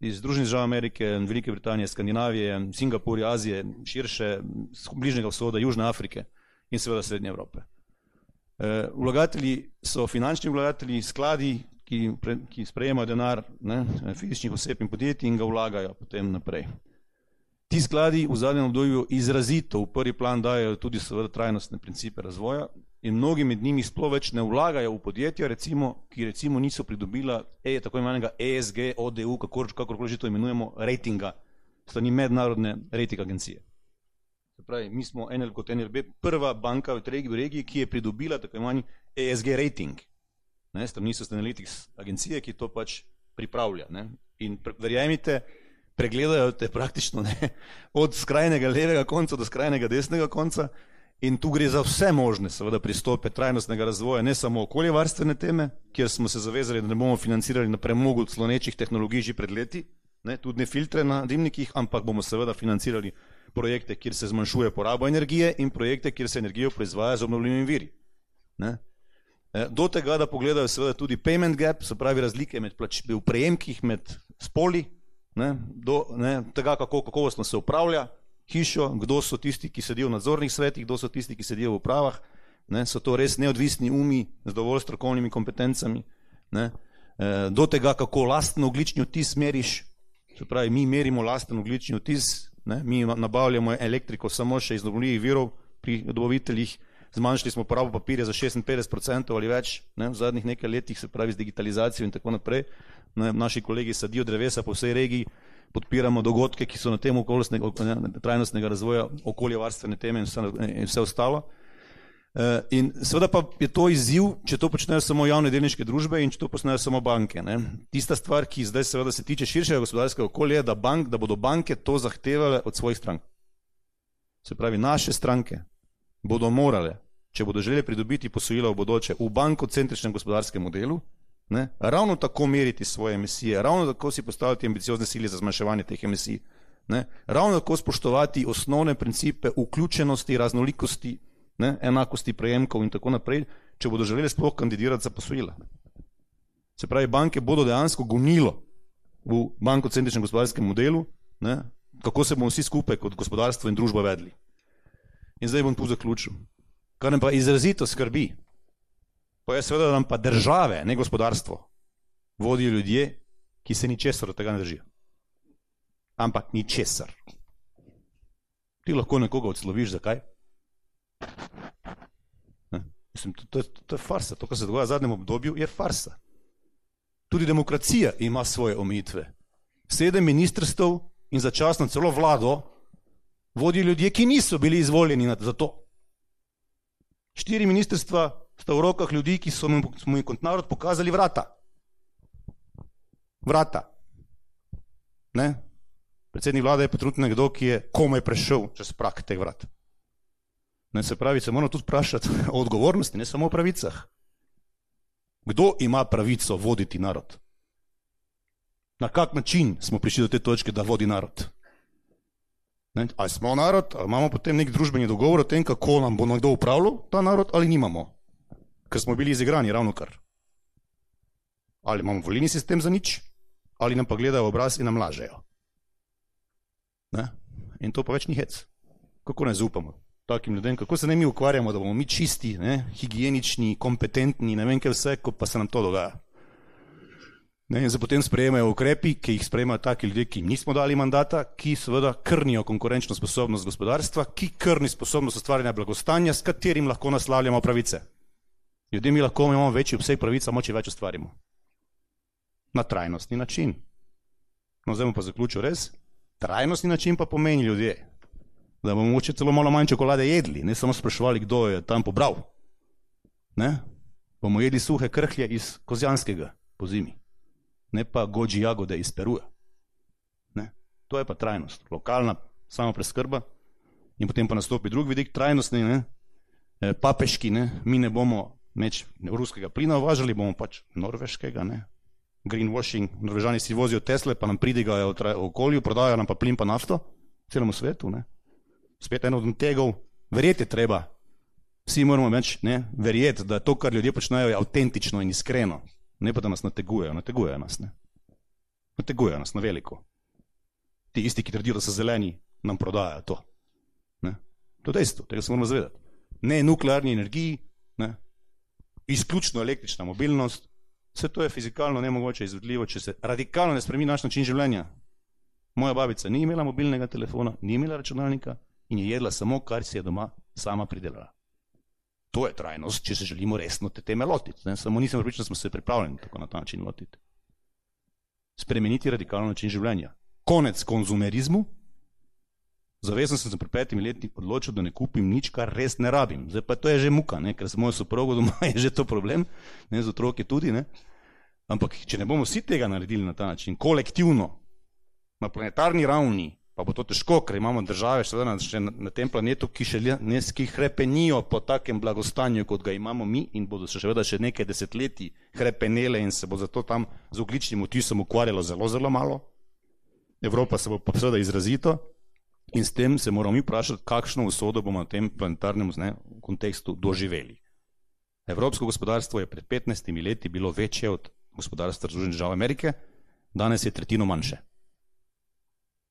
Iz Združenih držav Amerike, Velike Britanije, Skandinavije, Singapurja, Azije, širše, Bližnjega vzhoda, Južne Afrike in seveda Srednje Evrope. E, vlagatelji so finančni vlagatelji, skladi, ki, pre, ki sprejemajo denar ne, fizičnih oseb in podjetij in ga vlagajo potem naprej. Ti skladi v zadnjem obdobju izrazito v prvi plan dajo tudi seveda trajnostne principe razvoja in mnogi med njimi sploh več ne vlagajo v podjetja, recimo, ki recimo niso pridobila e, tako imenega ESG, ODU, kakor, kakorkoli že to imenujemo, ratinga, strani mednarodne rating agencije. Pravi, mi smo NL kot NLB prva banka v regiji, v regiji ki je pridobila tako imenovani ESG rating. Ne, strani Sustainalytics agencije, ki to pač pripravlja. Ne. In verjemite, pregledajo te praktično ne, od skrajnega levega konca do skrajnega desnega konca in tu gre za vse možne seveda pristope trajnostnega razvoja, ne samo okoljevarstvene teme, kjer smo se zavezali, da ne bomo financirali na premogu slonečih tehnologij že pred leti, ne, tudi ne filtre na dimnikih, ampak bomo seveda financirali projekte, kjer se zmanjšuje porabo energije in projekte, kjer se energijo proizvaja z obnovljivimi viri. Ne. E, do tega, da pogledajo seveda tudi payment gap, se pravi razlike med plač, v prejemkih med spoli, ne, do ne, tega, kako kakovostno se upravlja hišo, kdo so tisti, ki sedijo v nadzornih svetih, kdo so tisti, ki sedijo v upravah, ne, so to res neodvisni umi z dovolj strokovnimi kompetencami, ne, e, do tega, kako lasten oglični vtis meriš, se pravi, mi merimo lasten oglični vtis, ne, mi nabavljamo elektriko samo še iz obnovljivih virov pri dobaviteljih, zmanjšali smo porabo papirja za 56% ali več ne, v zadnjih nekaj letih, se pravi z digitalizacijo in tako naprej. Ne, naši kolegi sadijo drevesa po vsej regiji, podpiramo dogodke, ki so na temu trajnostnega razvoja, okoljevarstvene teme in vse, in vse ostalo. E, in seveda pa je to izziv, če to počnejo samo javne delniške družbe in če to počnejo samo banke. Ne. Tista stvar, ki zdaj seveda se tiče širšega gospodarskega okolja, je, da, bank, da bodo banke to zahtevale od svojih strank. Se pravi, naše stranke bodo morale, če bodo želeli pridobiti posojila v bodoče v bankocentričnem gospodarskem modelu, ne, ravno tako meriti svoje emisije, ravno tako si postaviti ambiciozne sile za zmanjševanje teh emisij, ne, ravno tako spoštovati osnovne principe vključenosti, raznolikosti, ne, enakosti prejemkov in tako naprej, če bodo želeli sploh kandidirati za posojila. Se pravi, banke bodo dejansko gonilo v bankocentričnem gospodarskem modelu, ne, kako se bomo vsi skupaj kot gospodarstvo in družba vedli. In zdaj bom tu zaključil. Kar nam pa izrazito skrbi, pa je seveda, da nam pa države, ne gospodarstvo, vodijo ljudje, ki se ničesar od tega ne držijo. Ampak ničesar. Ti lahko nekoga odsloviš, zakaj? Mislim, to, to, to je farsa. To, kar se dogaja v zadnjem obdobju, je farsa. Tudi demokracija ima svoje omejitve. Sedem ministrstv in začasno celo vlado vodijo ljudje, ki niso bili izvoljeni za to. Štiri ministrstva sta v rokah ljudi, ki so mu jim kot narod pokazali vrata. Vrata. Ne? Predsednik vlade je potrudno nekdo, ki je komaj prešel čez prak teh vrat. Ne, se pravi, se moramo tudi vprašati o odgovornosti, ne samo o pravicah. Kdo ima pravico voditi narod? Na kak način smo prišli do te točke, da vodi narod? Ne? Ali smo narod, ali imamo potem nek družbeni dogovor o tem, kako nam bo nekdo upravljal ta narod, ali nimamo, ker smo bili izigrani ravno kar. Ali imamo volilni sistem za nič, ali nam pa gledajo obraz in nam lažejo. Ne? In to pa več ni hec. Kako ne zaupamo takim ljudem, kako se ne mi ukvarjamo, da bomo mi čisti, ne? higienični, kompetentni, ne vem kaj vse, ko pa se nam to dogaja. Ne, in se potem sprejemajo ukrepi, ki jih sprejemajo taki ljudje, ki jim nismo dali mandata, ki seveda krnijo konkurenčno sposobnost gospodarstva, ki krni sposobnost ustvarjanja blagostanja, s katerim lahko naslavljamo pravice. Ljudje mi lahko imamo večji obseg pravic, samo če več ustvarimo. Na trajnostni način. No, zdaj bom pa zaključil res. Trajnostni način pa pomeni ljudje, da bomo mogoče celo malo manj čokolade jedli, ne samo spraševali, kdo je tam pobral. Ne? Bomo jedli suhe krhlje iz kozjanskega po zimi, ne pa goji jagode iz Peruja. Ne? To je pa trajnost, lokalna samo preskrba in potem pa nastopi drug vidik trajnostni, ne? E, papeški, ne? mi ne bomo več ruskega plina uvažali, bomo pač norveškega, ne? greenwashing, norvežani si vozijo Tesle, pa nam pridigajo v okolju, prodajo nam pa plin pa nafto, celemu svetu. Ne? Spet eno od tegov, verjeti treba, vsi moramo več verjeti, da to, kar ljudje počnejo, je avtentično in iskreno, ne pa da nas nategujejo, nategujejo nas, ne. Nategujejo nas na veliko. Ti isti, ki trdijo, da so zeleni, nam prodajajo to. Ne. To je dejstvo, tega se moramo zavedati. Ne nuklearni energiji, ne. izključno električna mobilnost, vse to je fizikalno nemogoče izvedljivo, če se radikalno ne spremeni naš način življenja. Moja babica ni imela mobilnega telefona, ni imela računalnika in je jedla samo, kar si je doma sama pridelala. To je trajnost, če se želimo resno te teme lotiti. Ne? Samo nisem pripričan, da smo se pripravljeni tako na ta način lotiti. Spremeniti radikalno način življenja. Konec konzumerizmu. Zavezan sem se pred petimi leti odločil, da ne kupim nič, kar res ne rabim. Zdaj pa to je že muka, ne? ker za mojo soprogo doma je že to problem, ne z otroki tudi. Ne? Ampak če ne bomo vsi tega naredili na ta način, kolektivno, na planetarni ravni, pa bo to težko, ker imamo države še na, še na tem planetu, ki še ne hrepenijo po takem blagostanju, kot ga imamo mi in bodo še seveda še nekaj desetletij hrepenele in se bo zato tam z ogličnim otisom ukvarjalo zelo, zelo malo. Evropa se bo pa seveda izrazito in s tem se moramo mi vprašati, kakšno usodo bomo na tem planetarnem ne, kontekstu doživeli. Evropsko gospodarstvo je pred 15 leti bilo večje od gospodarstva Združenih držav Amerike, danes je tretjino manjše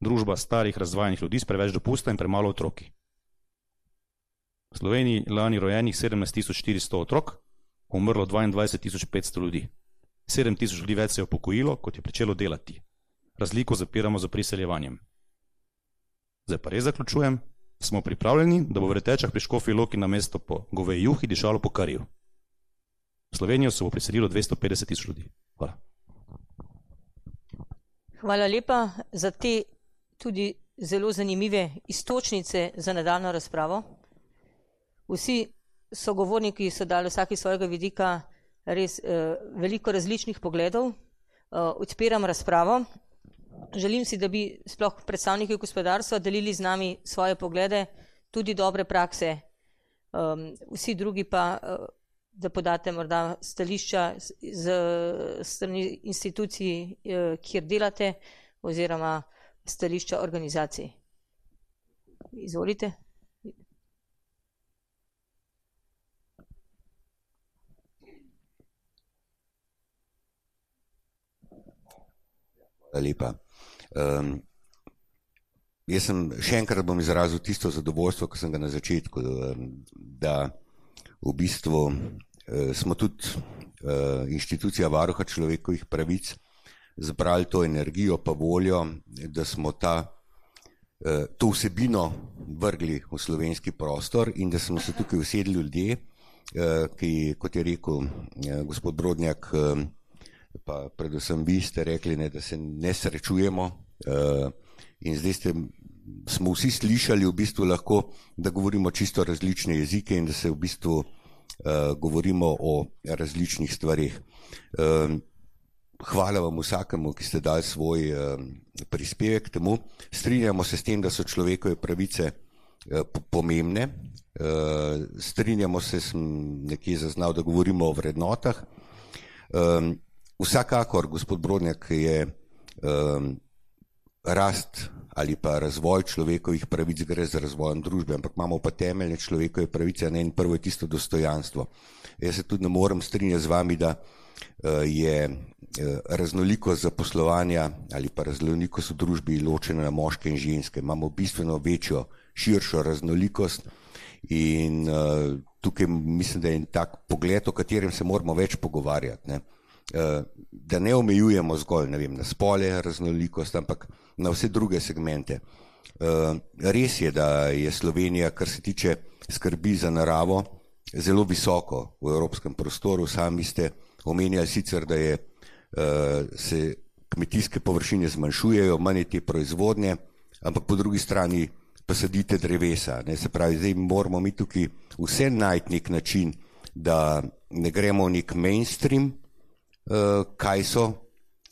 družba starih razvajenih ljudi s preveč dopusta in premalo otroki. V Sloveniji lani rojenih 17400 otrok, umrlo 22500 ljudi. 7000 ljudi več se je upokojilo, kot je pričelo delati. Razliko zapiramo za priseljevanjem. Zdaj pa res zaključujem, smo pripravljeni, da bo v retečah pri Škofi Loki na mesto po goveji juhi dišalo po kariju. V Slovenijo se bo priselilo 250 tisoč ljudi. Hvala. Hvala lepa za te tudi zelo zanimive istočnice za nadaljno razpravo. Vsi sogovorniki so dali vsaki svojega vidika res eh, veliko različnih pogledov. Eh, odpiram razpravo. Želim si, da bi sploh predstavniki gospodarstva delili z nami svoje poglede, tudi dobre prakse. Um, vsi drugi pa, uh, da podate morda stališča z strani institucij, uh, kjer delate, oziroma stališča organizacij. Izvolite. Hvala lepa. Um, jaz sem še enkrat bom izrazil tisto zadovoljstvo, ki sem ga na začetku, da v bistvu uh, smo tudi uh, inštitucija varuha človekovih pravic zbrali to energijo pa voljo, da smo ta, eh, to vsebino vrgli v slovenski prostor in da smo se tukaj usedli ljudje, eh, ki, kot je rekel eh, gospod Brodnjak, pa predvsem vi ste rekli, ne, da se ne srečujemo in zdaj ste, smo vsi slišali v bistvu lahko, da govorimo čisto različne jezike in da se v bistvu govorimo o različnih stvarih hvala vam vsakemu, ki ste dali svoj uh, prispevek k temu. Strinjamo se s tem, da so človekove pravice uh, pomembne. Uh, strinjamo se, sem nekje zaznal, da govorimo o vrednotah. Um, vsakakor, gospod Brodnjak, je um, rast ali pa razvoj človekovih pravic gre za razvojem družbe, ampak imamo pa temeljne človekove pravice, ne in prvo je tisto dostojanstvo. Jaz se tudi ne morem strinjati z vami, da je Eh, raznolikost zaposlovanja ali pa raznolikost v družbi ločena na moške in ženske. Imamo bistveno večjo, širšo raznolikost in uh, tukaj mislim, da je en tak pogled, o katerem se moramo več pogovarjati. Ne? Da ne omejujemo zgolj ne vem, na spole raznolikost, ampak na vse druge segmente. Res je, da je Slovenija, kar se tiče skrbi za naravo, zelo visoko v evropskem prostoru. Sami ste omenjali sicer, da je uh, se kmetijske površine zmanjšujejo, manj je te proizvodnje, ampak po drugi strani pa sadite drevesa. Ne? Se pravi, zdaj moramo mi tukaj vse najti nek način, da ne gremo v nek mainstream, uh, kaj so.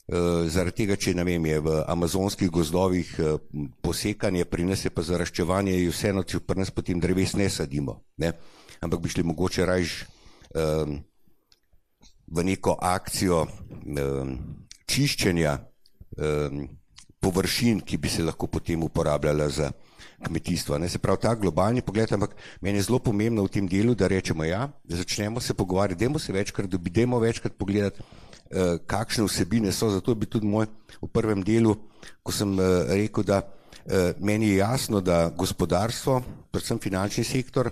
Uh, zaradi tega, če ne vem, je v amazonskih gozdovih posekanje, pri nas je pa zaraščevanje, je vseeno, če pri nas potem dreves ne sadimo. Ne? Ampak bi šli mogoče rajš um, v neko akcijo um, čiščenja um, površin, ki bi se lahko potem uporabljala za kmetijstvo. Ne? Se pravi, ta globalni pogled, ampak meni je zelo pomembno v tem delu, da rečemo ja, da začnemo se pogovarjati, dajmo se večkrat dobiti, dajmo večkrat pogledati, uh, kakšne vsebine so. Zato bi tudi moj v prvem delu, ko sem uh, rekel, da uh, meni je jasno, da gospodarstvo, predvsem finančni sektor,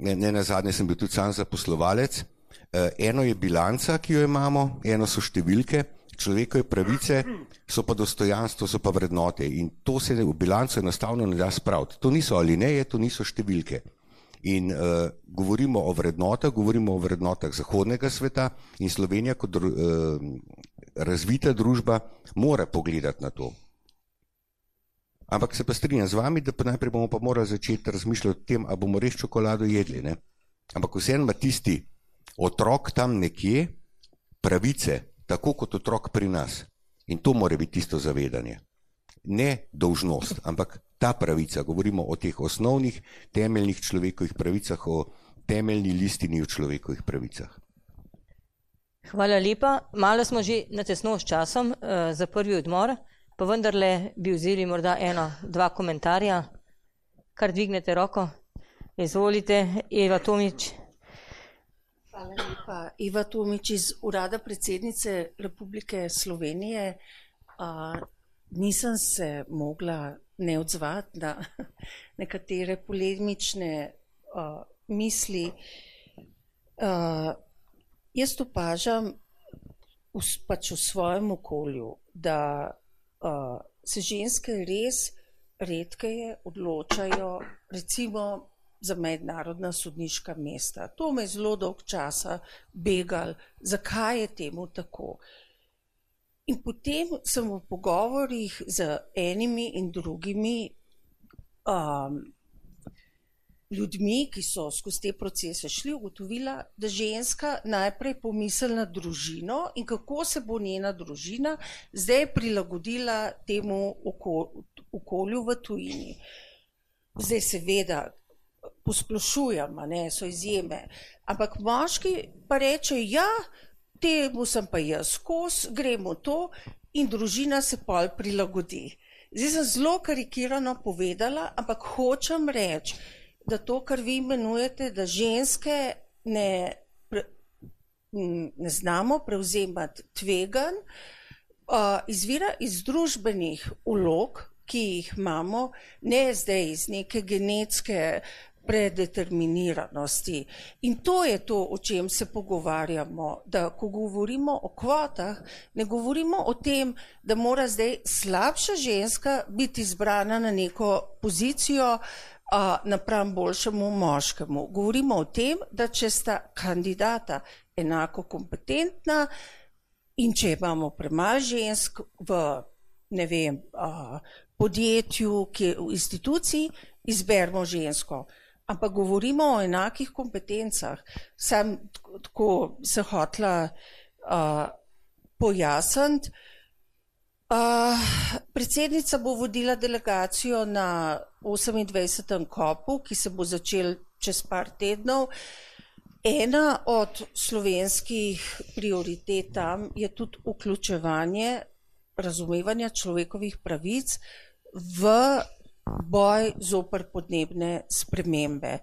ne, ne na zadnje sem bil tudi sam zaposlovalec, eno je bilanca, ki jo imamo, eno so številke, človekove pravice, so pa dostojanstvo, so pa vrednote in to se v bilanco enostavno ne da spraviti. To niso alineje, to niso številke. In uh, govorimo o vrednotah, govorimo o vrednotah zahodnega sveta in Slovenija kot uh, razvita družba mora pogledati na to. Ampak se pa strinjam z vami, da pa najprej bomo pa morali začeti razmišljati o tem, a bomo res čokolado jedli. Ne? Ampak vseeno ima tisti otrok tam nekje pravice, tako kot otrok pri nas. In to mora biti tisto zavedanje. Ne dolžnost, ampak ta pravica. Govorimo o teh osnovnih, temeljnih človekovih pravicah, o temeljni listini o človekovih pravicah. Hvala lepa. Malo smo že na tesno s časom uh, za prvi odmor, pa vendarle bi vzeli morda eno, dva komentarja. Kar dvignete roko. Izvolite, Eva Tomič. Hvala lepa. Iva Tomič iz Urada predsednice Republike Slovenije. Uh, nisem se mogla ne odzvati na nekatere polemične uh, misli. Uh, jaz opažam v, pač v svojem okolju, da uh, se ženske res redkeje odločajo, recimo za mednarodna sodniška mesta. To me je zelo dolg časa begal, zakaj je temu tako. In potem sem v pogovorih z enimi in drugimi um, ljudmi, ki so skozi te procese šli, ugotovila, da ženska najprej pomisli na družino in kako se bo njena družina zdaj prilagodila temu okolju v tujini. Zdaj, seveda, posplošujem, ne, so izjeme. Ampak moški pa reče, ja, temu sem pa jaz kos, gremo to in družina se pol prilagodi. Zdaj sem zelo karikirano povedala, ampak hočem reči, da to, kar vi imenujete, da ženske ne, pre, ne znamo prevzemati tvegan, uh, izvira iz družbenih ulog, ki jih imamo, ne zdaj iz neke genetske predeterminiranosti. In to je to, o čem se pogovarjamo, da ko govorimo o kvotah, ne govorimo o tem, da mora zdaj slabša ženska biti izbrana na neko pozicijo a, napram boljšemu moškemu. Govorimo o tem, da če sta kandidata enako kompetentna in če imamo premalo žensk v ne vem, a, podjetju, ki je v instituciji, izbermo žensko ampak govorimo o enakih kompetencah. Sem tako se hotla uh, pojasniti. Uh, predsednica bo vodila delegacijo na 28. kopu, ki se bo začel čez par tednov. Ena od slovenskih prioritet tam je tudi vključevanje razumevanja človekovih pravic v boj zoper podnebne spremembe,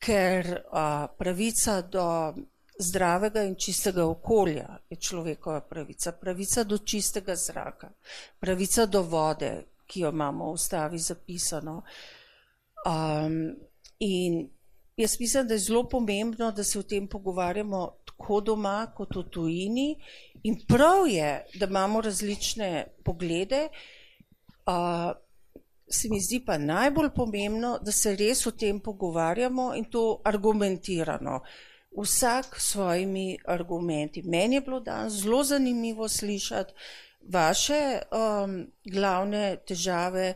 ker a, pravica do zdravega in čistega okolja je človekova pravica, pravica do čistega zraka, pravica do vode, ki jo imamo v ustavi zapisano. Um, in jaz mislim, da je zelo pomembno, da se o tem pogovarjamo tako doma kot v tujini in prav je, da imamo različne poglede. Uh, se mi zdi pa najbolj pomembno, da se res o tem pogovarjamo in to argumentirano. Vsak s svojimi argumenti. Meni je bilo danes zelo zanimivo slišati vaše um, glavne težave,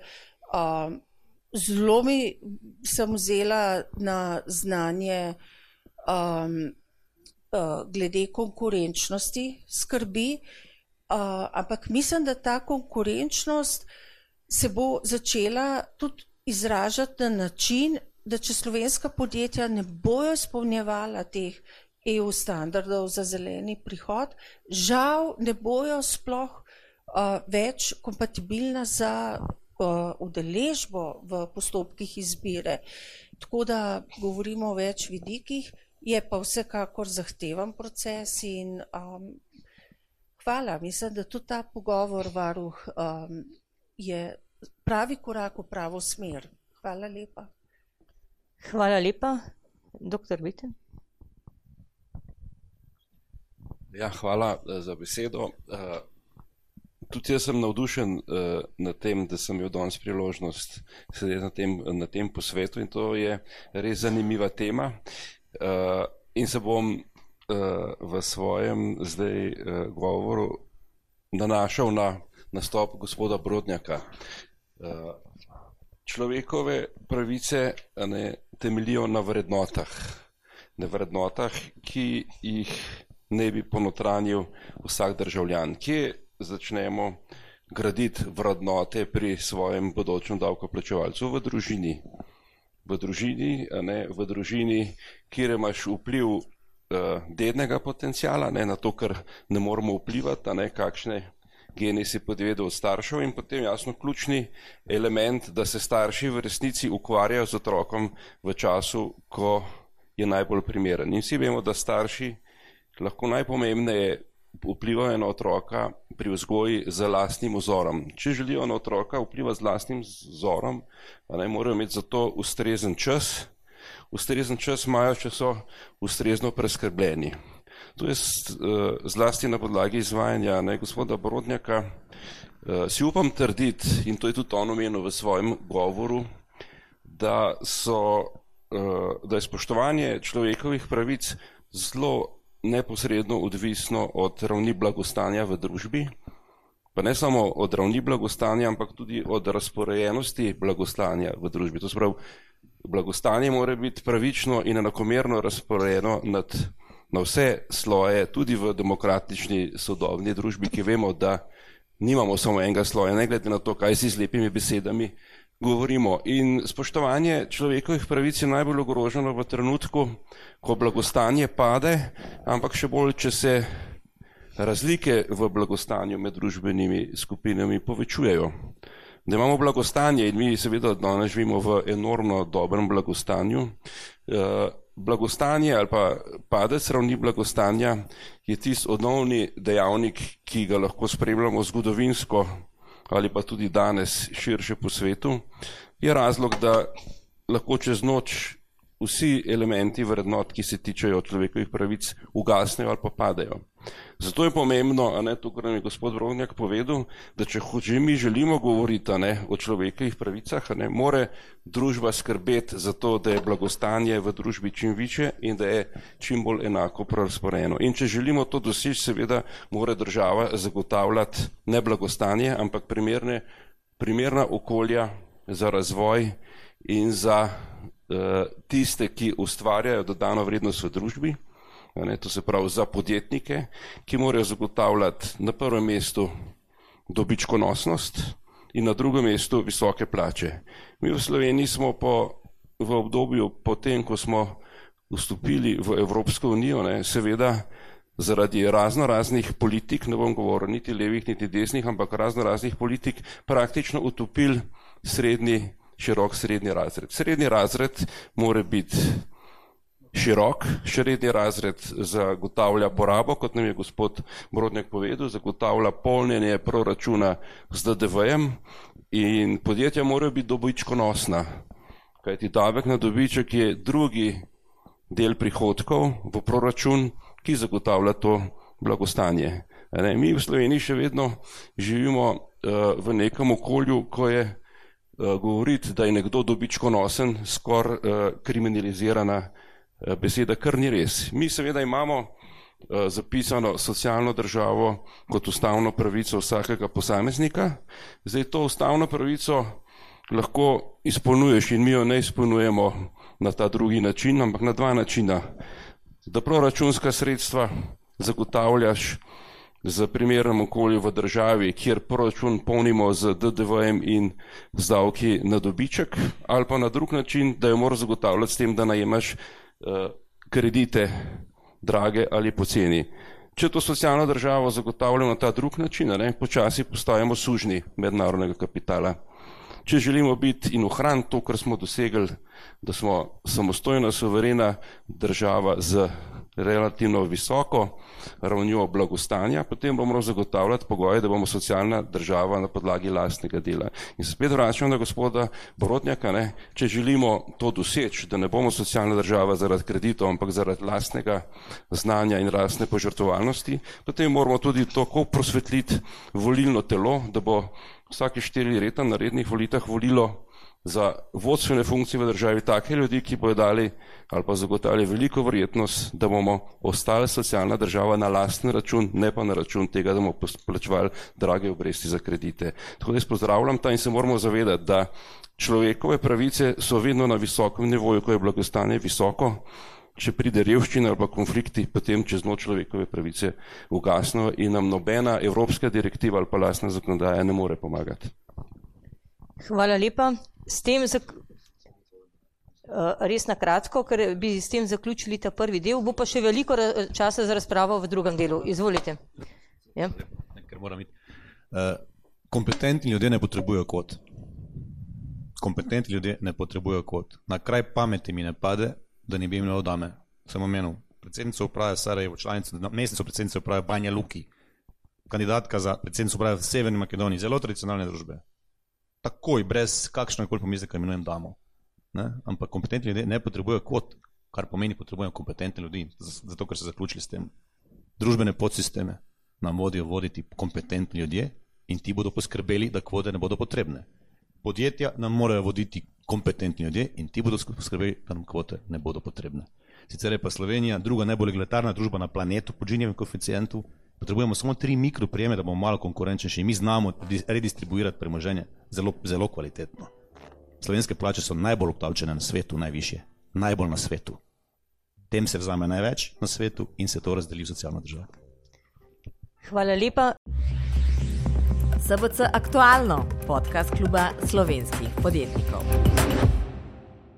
Um, zelo mi sem vzela na znanje um, uh, glede konkurenčnosti skrbi, uh, ampak mislim, da ta konkurenčnost se bo začela tudi izražati na način, da če slovenska podjetja ne bojo izpolnjevala teh EU standardov za zeleni prihod, žal ne bojo sploh uh, več kompatibilna za uh, udeležbo v postopkih izbire. Tako da govorimo o več vidikih, je pa vsekakor zahteven proces in um, hvala, mislim, da tudi ta pogovor varuh um, je pravi korak v pravo smer. Hvala lepa. Hvala lepa, doktor Vite. Ja, hvala eh, za besedo. Eh, tudi jaz sem navdušen eh, nad tem, da sem imel danes priložnost sedeti na tem, na tem posvetu in to je res zanimiva tema. In se bom v svojem zdaj govoru nanašal na nastop gospoda Brodnjaka. Človekove pravice ne, temeljijo na vrednotah, na vrednotah, ki jih ne bi ponotranil vsak državljan. Kje začnemo graditi vrednote pri svojem bodočem davkoplačevalcu? V družini. V družini, ne, v družini, kjer imaš vpliv uh, dednega potencijala, ne, na to, kar ne moramo vplivati, ne, kakšne geni si podvedel od staršev in potem jasno ključni element, da se starši v resnici ukvarjajo z otrokom v času, ko je najbolj primeren. In vsi vemo, da starši lahko najpomembneje vplivajo na otroka pri vzgoji z lastnim vzorom. Če želijo na otroka vplivati z lastnim vzorom, pa naj morajo imeti za to ustrezen čas, ustrezen čas imajo, če so ustrezno preskrbljeni. To je eh, zlasti na podlagi izvajanja ne, gospoda Borodnjaka. Eh, si upam trditi, in to je tudi on omenil v svojem govoru, da, so, eh, da je spoštovanje človekovih pravic zelo neposredno odvisno od ravni blagostanja v družbi, pa ne samo od ravni blagostanja, ampak tudi od razporejenosti blagostanja v družbi. To se pravi, blagostanje mora biti pravično in enakomerno razporejeno nad na vse sloje, tudi v demokratični sodobni družbi, ki vemo, da nimamo samo enega sloja, ne glede na to, kaj si z lepimi besedami govorimo. In spoštovanje človekovih pravic je najbolj ogroženo v trenutku, ko blagostanje pade, ampak še bolj, če se razlike v blagostanju med družbenimi skupinami povečujejo. Da imamo blagostanje in mi seveda danes živimo v enormno dobrem blagostanju, eh, blagostanje ali pa padec ravni blagostanja je tisti odnovni dejavnik, ki ga lahko spremljamo zgodovinsko ali pa tudi danes širše po svetu, je razlog, da lahko čez noč vsi elementi vrednot, ki se tičejo človekovih pravic, ugasnejo ali pa padejo. Zato je pomembno, a ne to, kar nam je gospod Brovnjak povedal, da če že mi želimo govoriti ne, o človekovih pravicah, ne, more družba skrbeti za to, da je blagostanje v družbi čim više in da je čim bolj enako prerasporeno. In če želimo to doseči, seveda mora država zagotavljati ne blagostanje, ampak primerne, primerna okolja za razvoj in za uh, tiste, ki ustvarjajo dodano vrednost v družbi. Ne, to se pravi za podjetnike, ki morajo zagotavljati na prvem mestu dobičkonosnost in na drugem mestu visoke plače. Mi v Sloveniji smo po, v obdobju potem, ko smo vstopili v Evropsko unijo, ne, seveda zaradi razno raznih politik, ne bom govoril niti levih, niti desnih, ampak razno raznih politik, praktično utopili srednji, širok srednji razred. Srednji razred mora biti širok, srednji razred zagotavlja porabo, kot nam je gospod Brodnjak povedal, zagotavlja polnjenje proračuna z DDV-jem in podjetja morajo biti dobičkonosna, kajti davek na dobiček je drugi del prihodkov v proračun, ki zagotavlja to blagostanje. Ne, mi v Sloveniji še vedno živimo uh, v nekem okolju, ko je uh, govoriti, da je nekdo dobičkonosen, skoraj uh, kriminalizirana beseda, kar ni res. Mi seveda imamo uh, zapisano socialno državo kot ustavno pravico vsakega posameznika. Zdaj to ustavno pravico lahko izpolnjuješ in mi jo ne izpolnjujemo na ta drugi način, ampak na dva načina. Da proračunska sredstva zagotavljaš za primernem okolju v državi, kjer proračun polnimo z DDV-jem in z davki na dobiček, ali pa na drug način, da jo moraš zagotavljati s tem, da najemaš kredite drage ali poceni. Če to socialno državo zagotavljamo na ta drug način, ne, počasi postajamo sužni mednarodnega kapitala. Če želimo biti in ohraniti to, kar smo dosegli, da smo samostojna, suverena država z relativno visoko ravnjo blagostanja, potem bomo zagotavljati pogoje, da bomo socialna država na podlagi lastnega dela. In se spet vračam na gospoda Borodnjaka, ne, če želimo to doseči, da ne bomo socialna država zaradi kreditov, ampak zaradi lastnega znanja in lastne požrtovalnosti, potem moramo tudi tako prosvetliti volilno telo, da bo vsake štiri leta na rednih volitvah volilo za vodstvene funkcije v državi take ljudi, ki bojo dali ali pa zagotavljali veliko verjetnost, da bomo ostali socialna država na lasten račun, ne pa na račun tega, da bomo plačevali drage obresti za kredite. Tako da jaz pozdravljam ta in se moramo zavedati, da človekove pravice so vedno na visokem nivoju, ko je blagostanje visoko, če pride revščina ali pa konflikti, potem čez noč človekove pravice ugasno in nam nobena evropska direktiva ali pa lastna zakonodaja ne more pomagati. Hvala lepa. S tem zak... res na kratko, ker bi s tem zaključili ta prvi del, bo pa še veliko časa za razpravo v drugem delu. Izvolite. Ja. Ker moram iti. Uh, kompetentni ljudje ne potrebujejo kot. Kompetentni ljudje ne potrebujejo kot. Na kraj pameti mi ne pade, da ne bi imel dame. Sem omenil predsednico uprave Sarajevo, članico, mestnico predsednice uprave Banja Luki, kandidatka za predsednico uprave v Severni Makedoniji, zelo tradicionalne družbe takoj, brez kakšnega koli pomisleka, imenujem damo. Ne? Ampak kompetentni ljudje ne potrebujejo kvot, kar pomeni, potrebujejo kompetentne ljudi, zato ker so zaključili s tem. Družbene podsisteme nam vodijo voditi kompetentni ljudje in ti bodo poskrbeli, da kvote ne bodo potrebne. Podjetja nam morajo voditi kompetentni ljudje in ti bodo poskrbeli, da nam kvote ne bodo potrebne. Sicer je pa Slovenija druga najbolj regulatorna družba na planetu po Džinjevem koeficientu, potrebujemo samo tri mikroprijeme, da bomo malo konkurenčnejši in mi znamo redistribuirati premoženje zelo, zelo kvalitetno. Slovenske plače so najbolj obdavčene na svetu, najvišje, najbolj na svetu. Tem se vzame največ na svetu in se to razdeli v socialno državo. Hvala lepa. SBC aktualno, podcast kluba slovenskih podjetnikov.